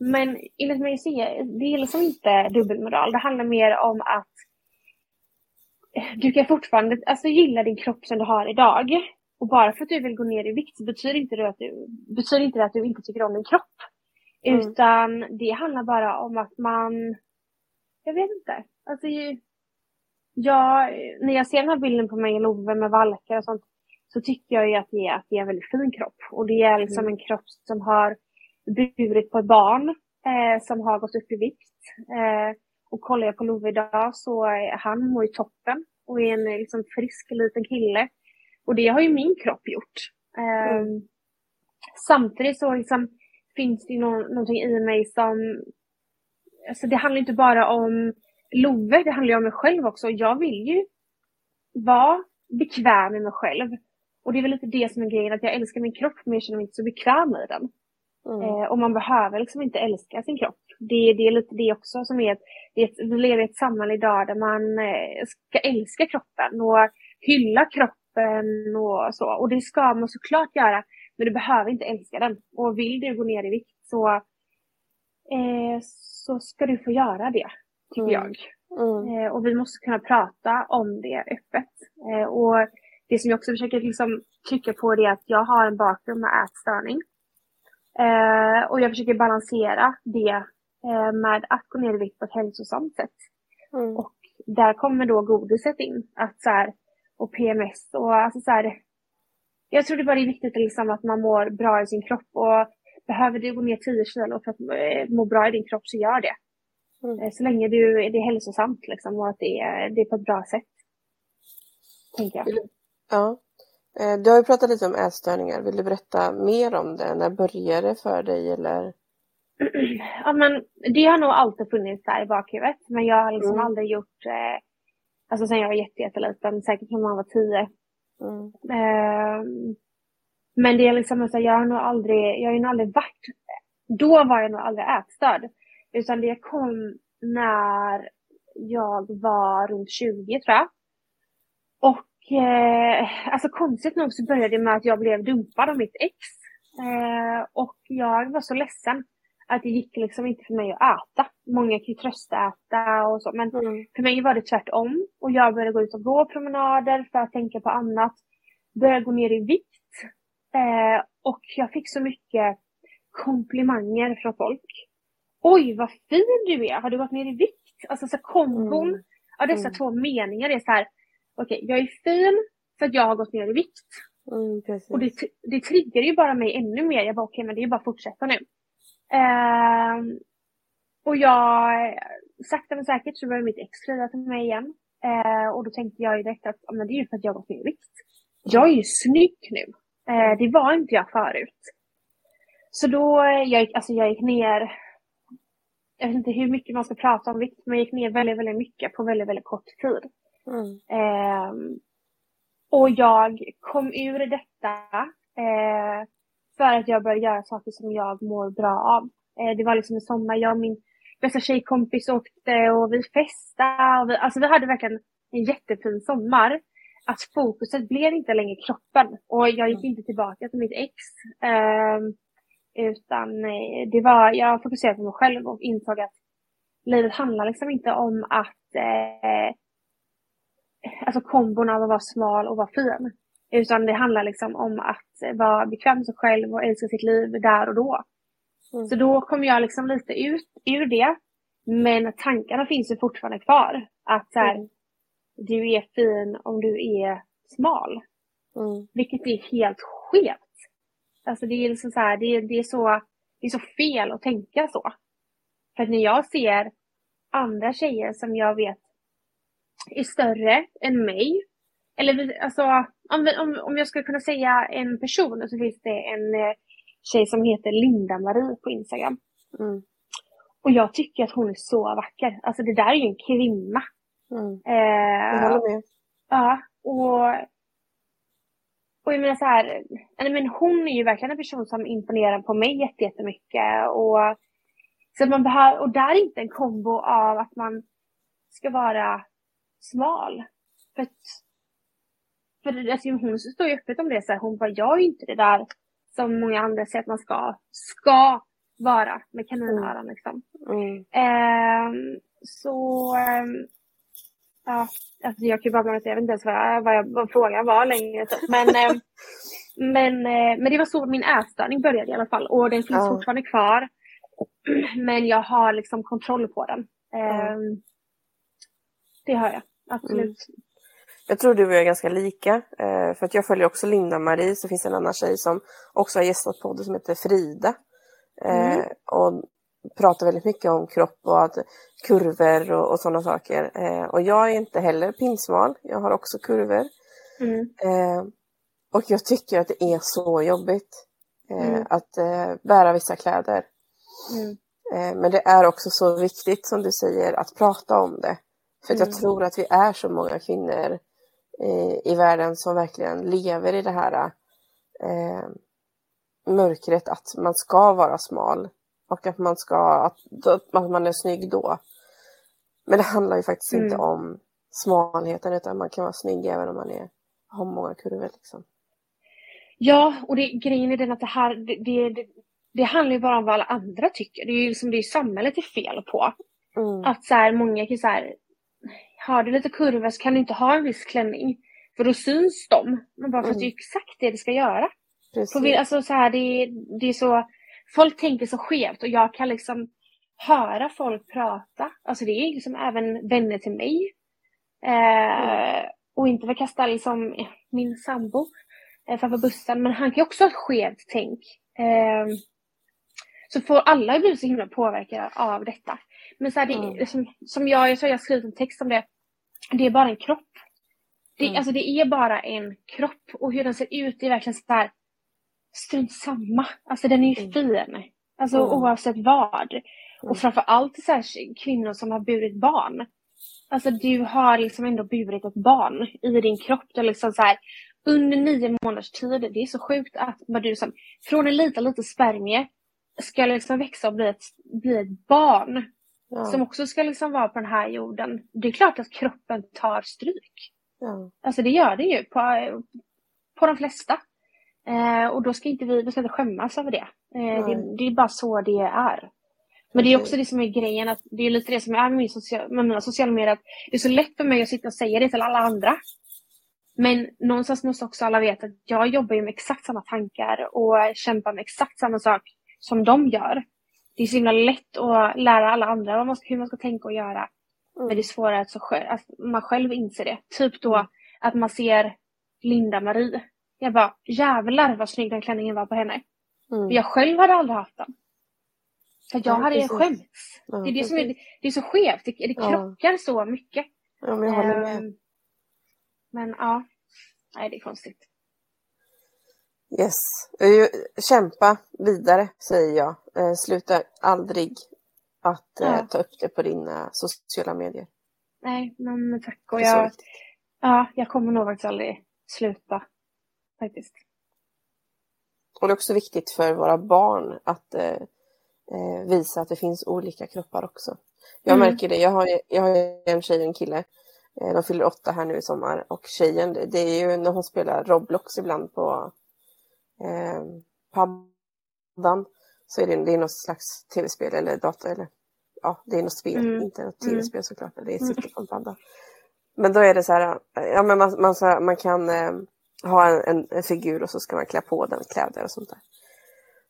men enligt mig så är det liksom inte dubbelmoral. Det handlar mer om att du kan fortfarande alltså, gilla din kropp som du har idag. Och bara för att du vill gå ner i vikt så betyder inte det att du, betyder inte att du inte tycker om din kropp. Mm. Utan det handlar bara om att man, jag vet inte. Alltså, jag, när jag ser den här bilden på mig och Love med valkar och sånt så tycker jag ju att det är, att det är en väldigt fin kropp. Och det är liksom mm. en kropp som har burit på ett barn eh, som har gått upp i vikt. Eh, och kollar jag på Love idag så är han mår ju toppen och är en liksom, frisk liten kille. Och det har ju min kropp gjort. Mm. Um, samtidigt så liksom, finns det no någonting i mig som... Alltså det handlar inte bara om Love, det handlar ju om mig själv också. Jag vill ju vara bekväm med mig själv. Och det är väl lite det som är grejen, att jag älskar min kropp men jag känner mig inte så bekväm i den. Mm. Eh, och man behöver liksom inte älska sin kropp. Det, det är lite det också som är, ett, vi lever i ett samhälle idag där man eh, ska älska kroppen och hylla kroppen och så. Och det ska man såklart göra, men du behöver inte älska den. Och vill du gå ner i vikt så, eh, så ska du få göra det, tycker mm. jag. Mm. Eh, och vi måste kunna prata om det öppet. Eh, och det som jag också försöker liksom trycka på det är att jag har en bakgrund med ätstörning. Eh, och jag försöker balansera det eh, med att gå ner i vikt på ett hälsosamt sätt. Mm. Och där kommer då godiset in. Att så här, och PMS och alltså så här, Jag tror det bara är viktigt liksom att man mår bra i sin kropp och behöver du gå ner 10 kilo för att eh, må bra i din kropp så gör det. Mm. Eh, så länge du, det är hälsosamt liksom och att det är, det är på ett bra sätt. Tänker jag. Ja. Eh, du har ju pratat lite om ätstörningar. Vill du berätta mer om det? När började det för dig eller? Ja men det har nog alltid funnits där i bakhuvudet. Men jag har liksom mm. aldrig gjort, eh, alltså sen jag var jätteliten, säkert från man var tio. Mm. Eh, men det är liksom, alltså, jag har nog aldrig, jag har nog aldrig varit, då var jag nog aldrig ätstörd. Utan det kom när jag var runt 20 tror jag. Och eh, alltså konstigt nog så började det med att jag blev dumpad av mitt ex. Eh, och jag var så ledsen att det gick liksom inte för mig att äta. Många kan ju tröstäta och så, men mm. för mig var det tvärtom. Och jag började gå ut och gå promenader för att tänka på annat. Började gå ner i vikt. Eh, och jag fick så mycket komplimanger från folk. Oj, vad fin du är! Har du gått ner i vikt? Alltså så kombon mm. av dessa mm. två meningar är så här. Okej, okay, jag är fin för att jag har gått ner i vikt. Mm, och det, det triggar ju bara mig ännu mer. Jag bara okej, okay, men det är bara att fortsätta nu. Eh, och jag, sakta men säkert så började mitt ex skriva till mig igen. Eh, och då tänkte jag ju direkt att men det är ju för att jag har gått ner i vikt. Jag är ju snygg nu. Eh, det var inte jag förut. Så då, jag gick, alltså jag gick ner, jag vet inte hur mycket man ska prata om vikt, men jag gick ner väldigt, väldigt mycket på väldigt, väldigt kort tid. Mm. Eh, och jag kom ur detta eh, för att jag började göra saker som jag mår bra av. Eh, det var liksom en sommar, jag och min bästa tjejkompis åkte och vi festade. Och vi, alltså vi hade verkligen en jättefin sommar. Att fokuset blev inte längre kroppen och jag gick mm. inte tillbaka till mitt ex. Ehm, eh, utan det var, jag fokuserade på mig själv och insåg att livet handlar liksom inte om att eh, alltså kombon av att vara smal och vara fin. Utan det handlar liksom om att vara bekväm med sig själv och älska sitt liv där och då. Mm. Så då kom jag liksom lite ut ur det. Men tankarna finns ju fortfarande kvar. Att så här, mm. du är fin om du är smal. Mm. Vilket är helt skevt. Alltså det är liksom så här, det, det, är så, det är så fel att tänka så. För att när jag ser andra tjejer som jag vet är större än mig. Eller alltså, om, om, om jag skulle kunna säga en person så finns det en eh, tjej som heter Linda-Marie på Instagram. Mm. Och jag tycker att hon är så vacker. Alltså det där är ju en kvinna. Mm. Eh, jag håller med. Ja, och och jag menar så här, men hon är ju verkligen en person som imponerar på mig jättemycket. Och, så man behöver, och där är inte en kombo av att man ska vara smal. För, att, för alltså, hon står ju öppet om det, så här, hon bara, jag är inte det där som många andra säger att man ska, ska vara med kaninöron liksom. Mm. Um, så um, Ja, alltså jag kan ju bara med jag vet inte ens vad, jag, vad, jag, vad frågan var längre. Men, eh, men, eh, men det var så min ätstörning började i alla fall och den finns ja. fortfarande kvar. Men jag har liksom kontroll på den. Eh, ja. Det har jag, absolut. Mm. Jag tror du och jag är ganska lika. Eh, för att jag följer också Linda-Marie, så finns det en annan tjej som också har gästat podden som heter Frida. Mm. Eh, och pratar väldigt mycket om kropp och att kurvor och, och sådana saker. Eh, och jag är inte heller pinsmal, jag har också kurvor. Mm. Och jag tycker att det är så jobbigt mm. att bära vissa kläder. Mm. Men det är också så viktigt som du säger att prata om det. För jag mm. tror att vi är så många kvinnor i, i världen som verkligen lever i det här eh, mörkret att man ska vara smal och att man ska, att, att man är snygg då. Men det handlar ju faktiskt mm. inte om smalheten utan man kan vara snygg även om man är, har många kurvor liksom. Ja, och det, grejen är den att det här, det, det, det handlar ju bara om vad alla andra tycker. Det är ju liksom det är samhället är fel på. Mm. Att så här, många kan så här, har du lite kurvor så kan du inte ha en viss klänning. För då syns de. Men bara mm. att det är exakt det det ska göra. Precis. alltså, så här, det, det är så, folk tänker så skevt och jag kan liksom höra folk prata. Alltså det är liksom även vänner till mig. Eh, mm. Och inte för att kasta liksom min sambo eh, framför bussen, men han kan ju också ha ett skevt tänk. Eh, så får alla bli så himla påverkade av detta. Men så här, det, mm. som, som jag, jag, så jag har skrivit en text om det, det är bara en kropp. Det, mm. Alltså det är bara en kropp och hur den ser ut är verkligen så här, strunt samma. Alltså den är ju mm. fin. Alltså mm. oavsett vad. Och mm. framför allt så här, kvinnor som har burit barn. Alltså du har liksom ändå burit ett barn i din kropp. Det liksom så här, under nio månaders tid. Det är så sjukt att du liksom, från en liten, liten spermie ska liksom växa och bli ett, bli ett barn. Ja. Som också ska liksom vara på den här jorden. Det är klart att kroppen tar stryk. Ja. Alltså det gör det ju på, på de flesta. Eh, och då ska inte vi, vi ska inte skämmas över det. Eh, det. det. är bara så det är. Men det är också det som är grejen, att det är lite det som är med, social, med mina sociala medier, att det är så lätt för mig att sitta och säga det till alla andra. Men någonstans måste också alla veta att jag jobbar med exakt samma tankar och kämpar med exakt samma sak som de gör. Det är så himla lätt att lära alla andra vad man ska, hur man ska tänka och göra. Mm. Men det är svårare att, så, att man själv inser det. Typ då mm. att man ser Linda-Marie. Jag bara, jävlar vad snygg den klänningen var på henne. Mm. jag själv hade aldrig haft den. För jag ja, hade precis. skämts. Ja, det, är det, som är, det är så skevt, det, det krockar ja. så mycket. Ja, men jag håller med. Um, men ja, nej det är konstigt. Yes, kämpa vidare säger jag. Eh, sluta aldrig att eh, ja. ta upp det på dina sociala medier. Nej, men tack. Och jag, ja, jag kommer nog faktiskt aldrig sluta. Faktiskt. Och det är också viktigt för våra barn att eh, eh visa att det finns olika kroppar också. Jag mm. märker det. Jag har, jag har en tjej och en kille. De fyller åtta här nu i sommar och tjejen, det är ju när hon spelar Roblox ibland på eh, paddan så är det, det är något slags tv-spel eller dator eller ja, det är något spel, mm. inte något mm. tv-spel såklart, det är mm. sitter på en padda. Men då är det så här, ja men man, man, så, man kan eh, ha en, en, en, figur och så ska man klä på den kläder och sånt där.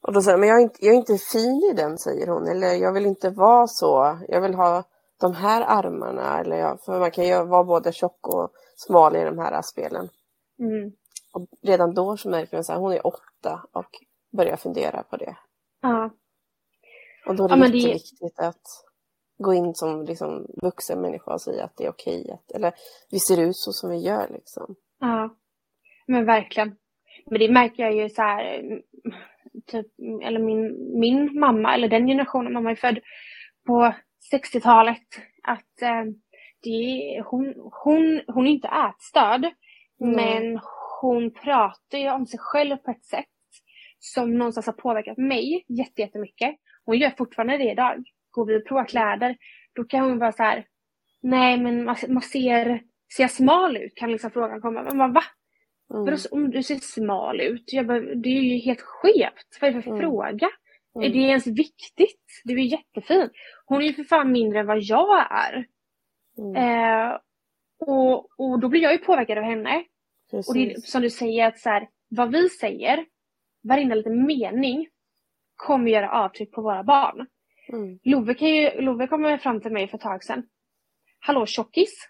Och då säger men jag är, inte, jag är inte fin i den, säger hon, eller jag vill inte vara så, jag vill ha de här armarna, eller jag, för man kan ju vara både tjock och smal i de här spelen. Mm. Och redan då så märker man att hon är åtta och börjar fundera på det. Ja. Och då är det ja, jätteviktigt det... att gå in som liksom, vuxen människa och säga att det är okej. Att, eller vi ser ut så som vi gör liksom. Ja, men verkligen. Men det märker jag ju så här, typ, eller min, min mamma, eller den generationen, mamma är född på 60-talet, att eh, det, hon, hon, hon är inte ätstörd, mm. men hon pratar ju om sig själv på ett sätt som någonstans har påverkat mig jättemycket. Hon gör fortfarande det idag. Går vi och provar kläder, då kan hon vara så här, nej men man, ser, ser jag smal ut? Kan liksom frågan komma. Men man, va? Mm. om du ser smal ut? Jag bara, det är ju helt skevt. Vad är det för mm. fråga? Mm. Är det ens viktigt? Du är jättefin. Hon är ju för fan mindre än vad jag är. Mm. Eh, och, och då blir jag ju påverkad av henne. Precis. Och det är som du säger, att så här, vad vi säger, varenda liten mening kommer göra avtryck på våra barn. Mm. Love, kan ju, Love kom fram till mig för ett tag sedan. Hallå tjockis?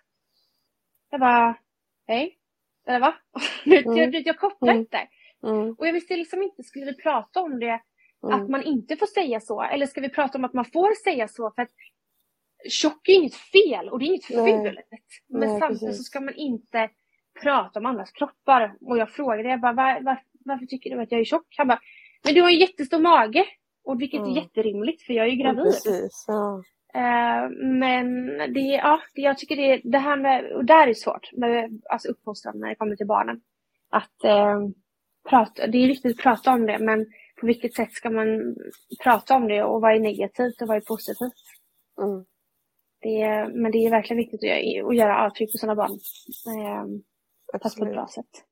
Jag bara, hej? Eller va? Mm. jag, jag, kopplade mm. inte. Mm. Och jag visste liksom inte, skulle vi prata om det, mm. att man inte får säga så? Eller ska vi prata om att man får säga så? För att tjock är inget fel och det är inget fult. Men Nej, samtidigt precis. så ska man inte prata om andras kroppar. Och jag frågade, jag bara, var, var, varför tycker du att jag är tjock? Han bara, men du har en jättestor mage. Och vilket mm. är jätterimligt för jag är ju gravid. Ja, precis, ja. Eh, men det, ja, det, jag tycker det, det här med, och där är svårt, med alltså uppfostran när det kommer till barnen. Att eh, prata, det är viktigt att prata om det, men på vilket sätt ska man prata om det och vad är negativt och vad är positivt? Mm. Det, men det är verkligen viktigt att göra, att göra avtryck på sina barn. Eh, fast på ett bra sätt.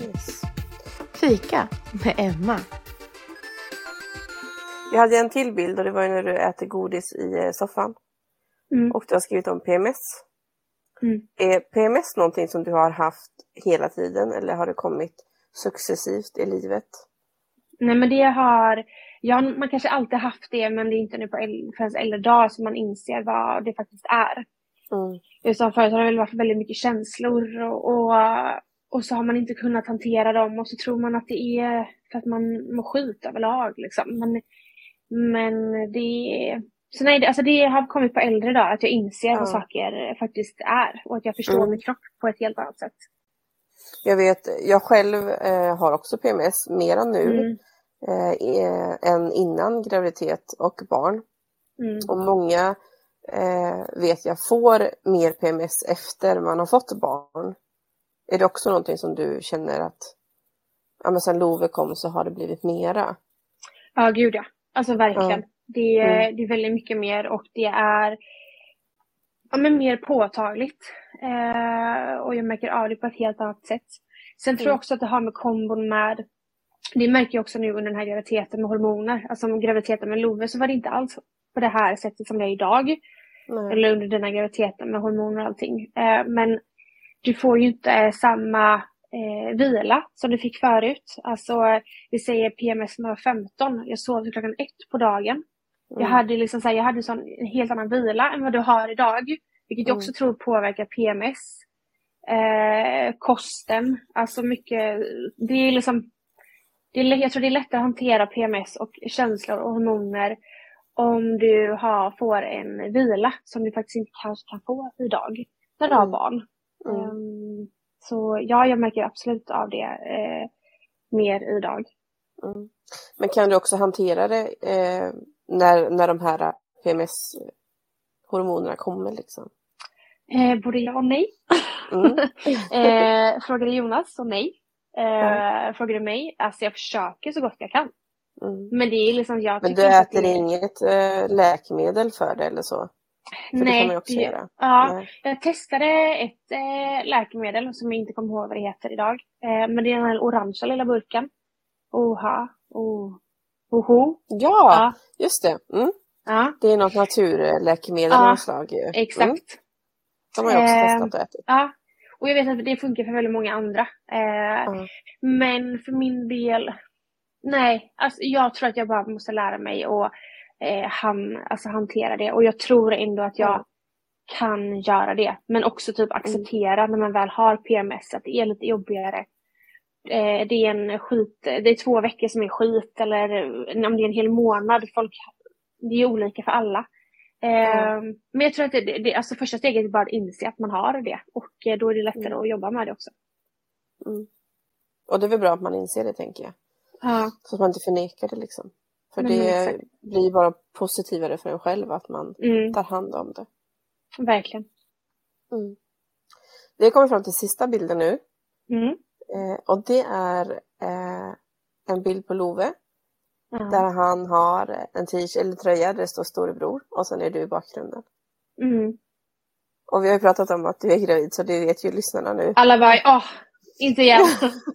Yes. Fika med Emma. Jag hade en till bild och det var när du äter godis i eh, soffan. Mm. Och du har skrivit om PMS. Mm. Är PMS någonting som du har haft hela tiden eller har det kommit successivt i livet? Nej men det har, ja man kanske alltid haft det men det är inte nu på förrän äldre dagar som man inser vad det faktiskt är. Mm. Just förut har det väl varit väldigt mycket känslor och, och, och, så har man inte kunnat hantera dem och så tror man att det är för att man mår skit överlag liksom. Men men det, så nej, alltså det har kommit på äldre dagar att jag inser ja. vad saker faktiskt är och att jag förstår mm. min kropp på ett helt annat sätt. Jag vet, jag själv eh, har också PMS mera nu mm. eh, än innan graviditet och barn. Mm. Och många eh, vet jag får mer PMS efter man har fått barn. Är det också någonting som du känner att ja, men sen Love kom så har det blivit mera? Ja, gud ja. Alltså verkligen. Ja. Det, mm. det är väldigt mycket mer och det är ja, men mer påtagligt. Eh, och jag märker av det på ett helt annat sätt. Sen tror jag mm. också att det har med kombon med, det märker jag också nu under den här graviditeten med hormoner. Alltså graviditeten med Love så var det inte alls på det här sättet som det är idag. Nej. Eller under här graviditeten med hormoner och allting. Eh, men du får ju inte samma eh, vila som du fick förut. Alltså vi säger PMS nummer 15. Jag sov till klockan ett på dagen. Mm. Jag hade liksom så här, jag hade sån, en helt annan vila än vad du har idag. Vilket jag mm. också tror påverkar PMS. Eh, kosten, alltså mycket, det är liksom det är, jag tror det är lättare att hantera PMS och känslor och hormoner om du har, får en vila som du faktiskt inte kanske kan få idag när du har mm. barn. Mm. Um, så ja, jag märker absolut av det eh, mer idag. Mm. Men kan du också hantera det eh, när, när de här PMS-hormonerna kommer liksom? Eh, både ja och nej. Mm. eh, frågar du Jonas så nej. Eh, Frågar du mig, alltså jag försöker så gott jag kan. Mm. Men det är liksom, jag Men du äter inget eh, läkemedel för det eller så? För Nej, det kan man också göra. Ja, Nej. jag testade ett eh, läkemedel som jag inte kommer ihåg vad det heter idag. Eh, men det är den här orangea lilla burken. Oha, oh, oho. Ja, ja, just det. Mm. Ja. Det är något naturläkemedel ja, av något slag. Exakt. Mm. De har jag också testat och ätit. Ja, och jag vet att det funkar för väldigt många andra. Mm. Men för min del, nej, alltså jag tror att jag bara måste lära mig att eh, han, alltså hantera det. Och jag tror ändå att jag mm. kan göra det. Men också typ acceptera mm. när man väl har PMS att det är lite jobbigare. Eh, det är en skit, det är två veckor som är skit eller om det är en hel månad. Folk, det är olika för alla. Mm. Men jag tror att det, det, alltså första steget är bara att inse att man har det och eh, då är det lättare mm. att jobba med det också. Mm. Och det är väl bra att man inser det tänker jag. Ja. Så att man inte förnekar det liksom. För det exakt. blir bara positivare för en själv att man mm. tar hand om det. Verkligen. Mm. Vi kommer fram till sista bilden nu. Mm. Eh, och det är eh, en bild på Love. Mm. Där han har en t-shirt eller tröja där det står storebror och sen är du i bakgrunden. Mm. Och vi har ju pratat om att du är gravid så det vet ju lyssnarna nu. Alla bara, åh, inte igen.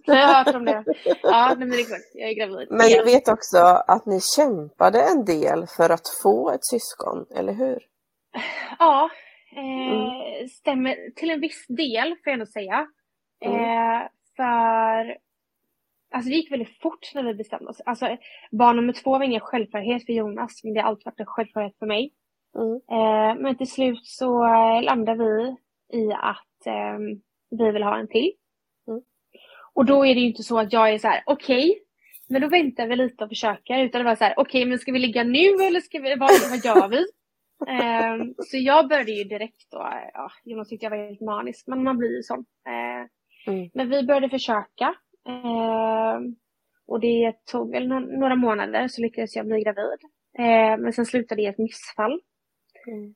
jag har hört om det. Ja, men exakt. Jag är gravid. Men jag vet också att ni kämpade en del för att få ett syskon, eller hur? Ja, eh, mm. stämmer till en viss del får jag ändå säga. Mm. Eh, för Alltså det gick väldigt fort när vi bestämde oss. Alltså barn nummer två var ingen självklarhet för Jonas, men det har alltid varit en självklarhet för mig. Mm. Eh, men till slut så eh, landade vi i att eh, vi vill ha en till. Och då är det ju inte så att jag är så här, okej, okay, men då väntar vi lite och försöker. Utan det var så här, okej, okay, men ska vi ligga nu eller ska vi, vad, vad gör vi? um, så jag började ju direkt då, ja, Jonas tyckte jag var helt manisk, men man blir ju sån. Uh, mm. Men vi började försöka. Uh, och det tog väl no några månader så lyckades jag bli gravid. Uh, men sen slutade det i ett missfall. Mm.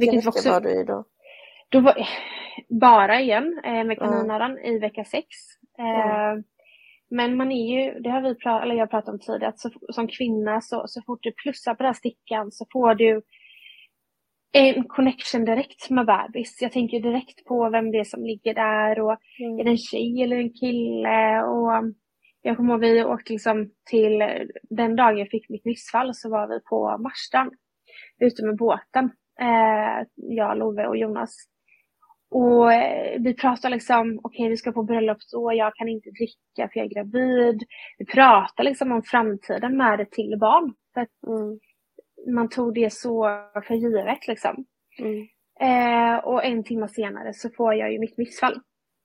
Vilket också, var du i då? Då var, bara igen eh, med kaninöron i vecka sex. Eh. Men man är ju, det har vi pratat, eller jag pratat om tidigare, att så, som kvinna så, så fort du plussar på den här stickan så får du en connection direkt med bebis. Jag tänker direkt på vem det är som ligger där och är det en tjej eller en kille? Och jag kommer ihåg vi åkte liksom till, den dagen jag fick mitt missfall så var vi på Marstrand ute med båten. Eh, jag, Love och Jonas. Och eh, vi pratade liksom, okej vi ska på bröllopsår, jag kan inte dricka för jag är gravid. Vi pratade liksom om framtiden med ett till barn. För att Mm. man tog det så för givet liksom. Mm. Eh, och en timme senare så får jag ju mitt missfall.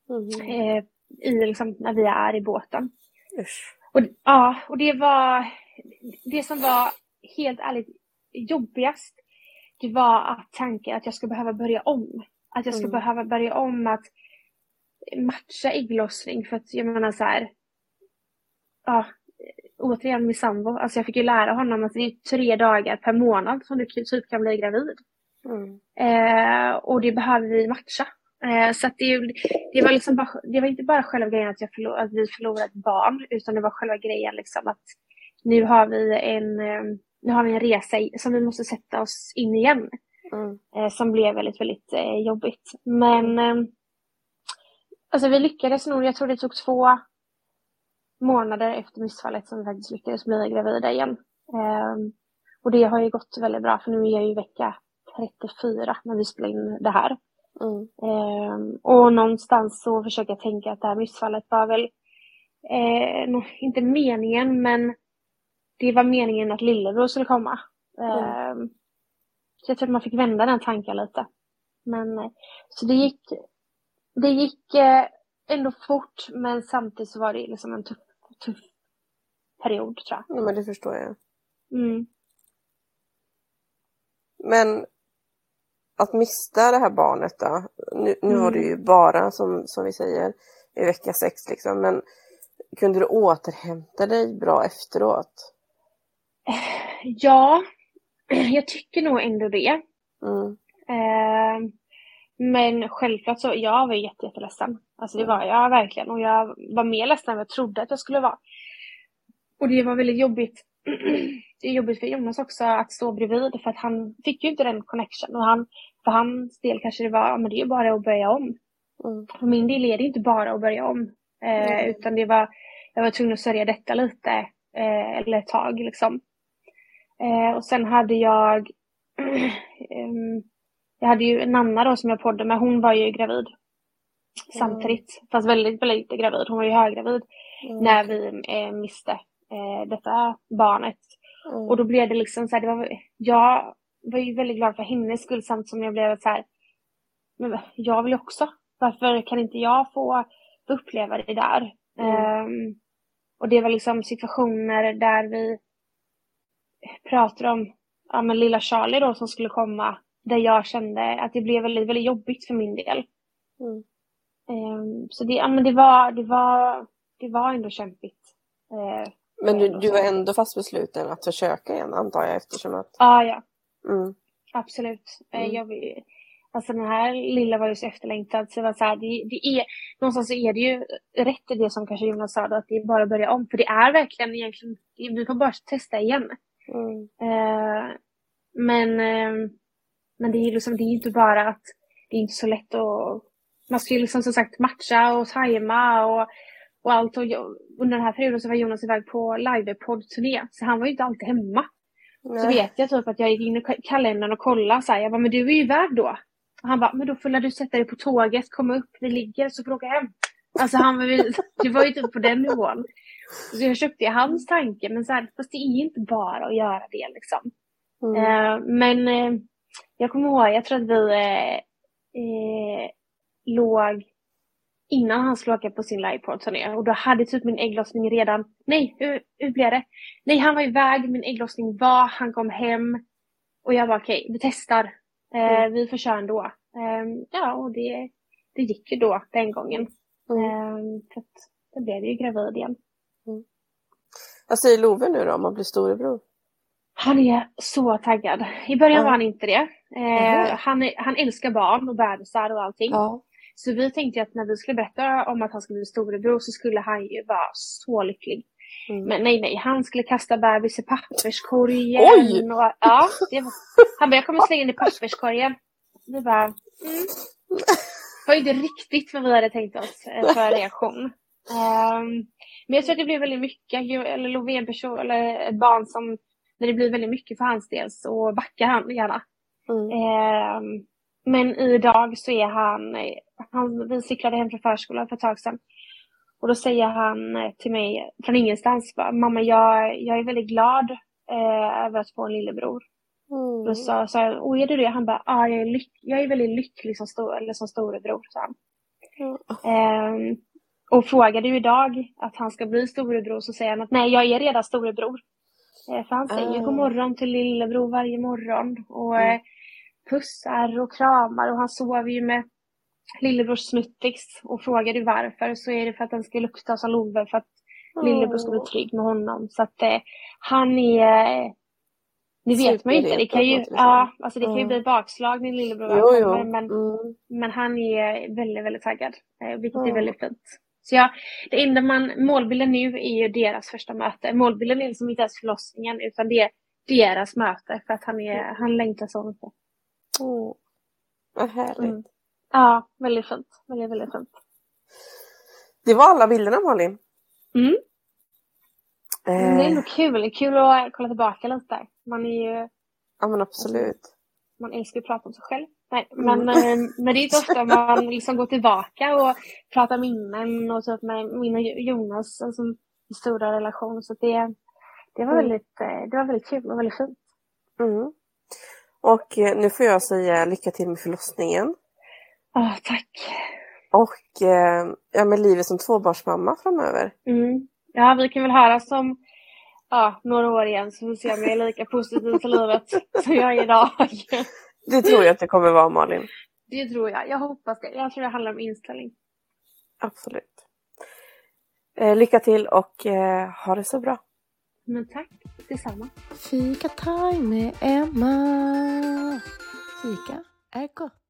Mm. Eh, i, liksom, när vi är i båten. Usch. Och, ja, och det var det som var helt ärligt jobbigast. Det var att tanken att jag skulle behöva börja om. Att jag skulle Mm. behöva börja om att matcha ägglossning för att jag menar så här. Ja, återigen min sambo. Alltså jag fick ju lära honom att det är tre dagar per månad som du typ kan bli gravid. Mm. Eh, och det behöver vi matcha. Eh, så att det, det, var liksom bara, det var inte bara själva grejen att, jag förlor, att vi förlorade ett barn, utan det var själva grejen liksom att nu har vi en, eh, nu har vi en resa som vi måste sätta oss in igen. Mm. Eh, som blev väldigt, väldigt eh, jobbigt. Men eh, alltså vi lyckades nog, jag tror det tog två månader efter missfallet som vi faktiskt lyckades bli gravida igen. Eh, och det har ju gått väldigt bra för nu är jag ju i vecka 34 när vi spelar in det här. Mm. Eh, och någonstans så försöker jag tänka att det här missfallet var väl eh, inte meningen men det var meningen att lillebror skulle komma. Eh, Så jag tror att man fick vända den tanken lite. Men eh, så det gick, det gick eh, ändå fort men samtidigt så var det liksom en tuff, tuff period tror jag. Ja, men det förstår jag. Mm. Men att mista det här barnet då. Nu, nu var Mm. du ju bara, som, som vi säger, i vecka sex liksom. Men kunde du återhämta dig bra efteråt? Ja, jag tycker nog ändå det. Mm. Eh, men självklart så, jag var jätte, jätteledsen. Alltså det var jag verkligen. Och jag var mer ledsen än vad jag trodde att jag skulle vara. Och det var väldigt jobbigt. det är jobbigt för Jonas också att stå bredvid för att han fick ju inte den connection. Och han, för hans del kanske det var, ja, men det är ju bara att börja om. Mm. För min del är det inte bara att börja om. Eh, Mm. Utan det var, jag var tvungen att sörja detta lite. Eh, eller ett tag liksom. Eh, och sen hade jag, jag hade ju en Nanna då som jag poddade med, hon var ju gravid. Samtidigt, fast väldigt, väldigt gravid. Hon var ju höggravid Mm. när vi eh, miste eh, detta barnet. Mm. Och då blev det liksom så här, det var, jag var ju väldigt glad för hennes skull samtidigt som jag blev så här, men jag vill ju också. Varför kan inte jag få, uppleva det där? Mm. Ehm, och det var liksom situationer där vi pratade om ja, men lilla Charlie då som skulle komma. Där jag kände att det blev väldigt, väldigt jobbigt för min del. Mm. Ehm, så det, ja, men det, var, det, var, det var ändå kämpigt. Uh, Men du, du var ändå fast besluten att försöka igen antar jag eftersom att... ja, ja. Mm. Absolut. Eh, Mm. Jag, alltså den här lilla var ju så efterlängtad så det var så här, det, det är, någonstans så är det ju rätt i det som kanske Jonas sa då, att det är bara att börja om. För det är verkligen egentligen, vi får bara testa igen. Mm. Eh, men, eh, men det är ju liksom, det är inte bara att det är inte så lätt att, man ska ju liksom som sagt matcha och tajma och, och allt. Och jag, under den här perioden så var Jonas iväg på livepodd-turné, så han var ju inte alltid hemma. Så Nej. vet jag typ att jag gick in i ka- kalendern och kollade så här, jag bara, men du är ju iväg då. Och han bara, men då får du sätta dig på tåget, komma upp, vi ligger så får du åka hem. Alltså han var ju, det var ju typ på den nivån. Så jag köpte ju hans tanke, men så här, fast det är inte bara att göra det liksom. Mm. Eh, men eh, jag kommer ihåg, jag tror att vi eh, eh, låg innan han skulle åka på sin livepodd-turné och då hade typ min ägglossning redan, nej hur, hur blev det? Nej han var iväg, min ägglossning var, han kom hem och jag var okej, vi testar, eh, Mm. vi får köra ändå. Eh, ja och det, det gick ju då den gången. Mm. Eh, för att då blev jag ju gravid igen. Vad säger Love nu då om att bli storebror? Han är så taggad. I början Ja. var han inte det. Eh, han, är- han älskar barn och bebisar och allting. Ja. Så vi tänkte att när vi skulle berätta om att han skulle bli storebror så skulle han ju vara så lycklig. Mm. Men nej, nej, han skulle kasta bebis i papperskorgen. Oj! Och, ja, var, han bara, jag kommer slänga in i papperskorgen. Vi bara, mm. Det var ju inte riktigt vad vi hade tänkt oss eh, för reaktion. Ehm, men jag tror att det blir väldigt mycket, eller en person, eller ett barn som, när det blir väldigt mycket för hans del så backar han gärna. Mm. Ehm, men idag så är han, eh, han, vi cyklade hem från förskolan för ett tag sedan. Och då säger han eh, till mig från ingenstans, bara, mamma jag, jag är väldigt glad eh, över att få en lillebror. Mm. Då sa, sa jag, åh är du det? Han bara, ja jag, är lyck- jag är väldigt lycklig som, stor, eller som storebror, sa han. Ja. Ehm, och frågade ju idag att han ska bli storebror så säger han att nej jag är redan storebror. Eh, för han säger Ah. god morgon till lillebror varje morgon och Mm. eh, pussar och kramar och han sover ju med lillebrors snuttix och frågar du varför så är det för att den ska lukta som Love för att lillebror ska bli trygg med honom. Så att eh, han är det vet man ju inte. Det kan ju, ja, alltså det kan ju Mm. bli bakslag när lillebror Jo. Men, Mm. men han är väldigt, väldigt taggad. eh, Vilket är Mm. väldigt fint. Så ja, det enda man, målbilden nu är ju deras första möte. Målbilden är liksom inte ens förlossningen utan det är deras möte för att han, är, han längtar så mycket. Mm. Vad härligt. Mm. Ja, väldigt fint. Väldigt, väldigt fint. Det var alla bilderna Malin. Mm. Men det är Eh, ändå kul. Kul att kolla tillbaka lite. Man är ju, ja men absolut. man älskar att prata om sig själv. Nej, Mm. men, eh, men det är inte ofta man liksom går tillbaka och pratar minnen och typ med min och Jonas alltså, i stora relation. Så det, det, var Mm. väldigt, eh, det var väldigt kul och väldigt fint. Mm. Och eh, nu får jag säga lycka till med förlossningen. Åh, tack. Och ja, med livet som tvåbarnsmamma framöver. Mm. Ja, vi kan väl höras om ja, några år igen så får vi se om jag är lika positiv till livet som jag är idag. Det tror jag att det kommer vara Malin. Det tror jag. Jag hoppas det. Jag tror det handlar om inställning. Absolut. Eh, lycka till och eh, ha det så bra. Men tack detsamma. Fika time med Emma. Fika är gott.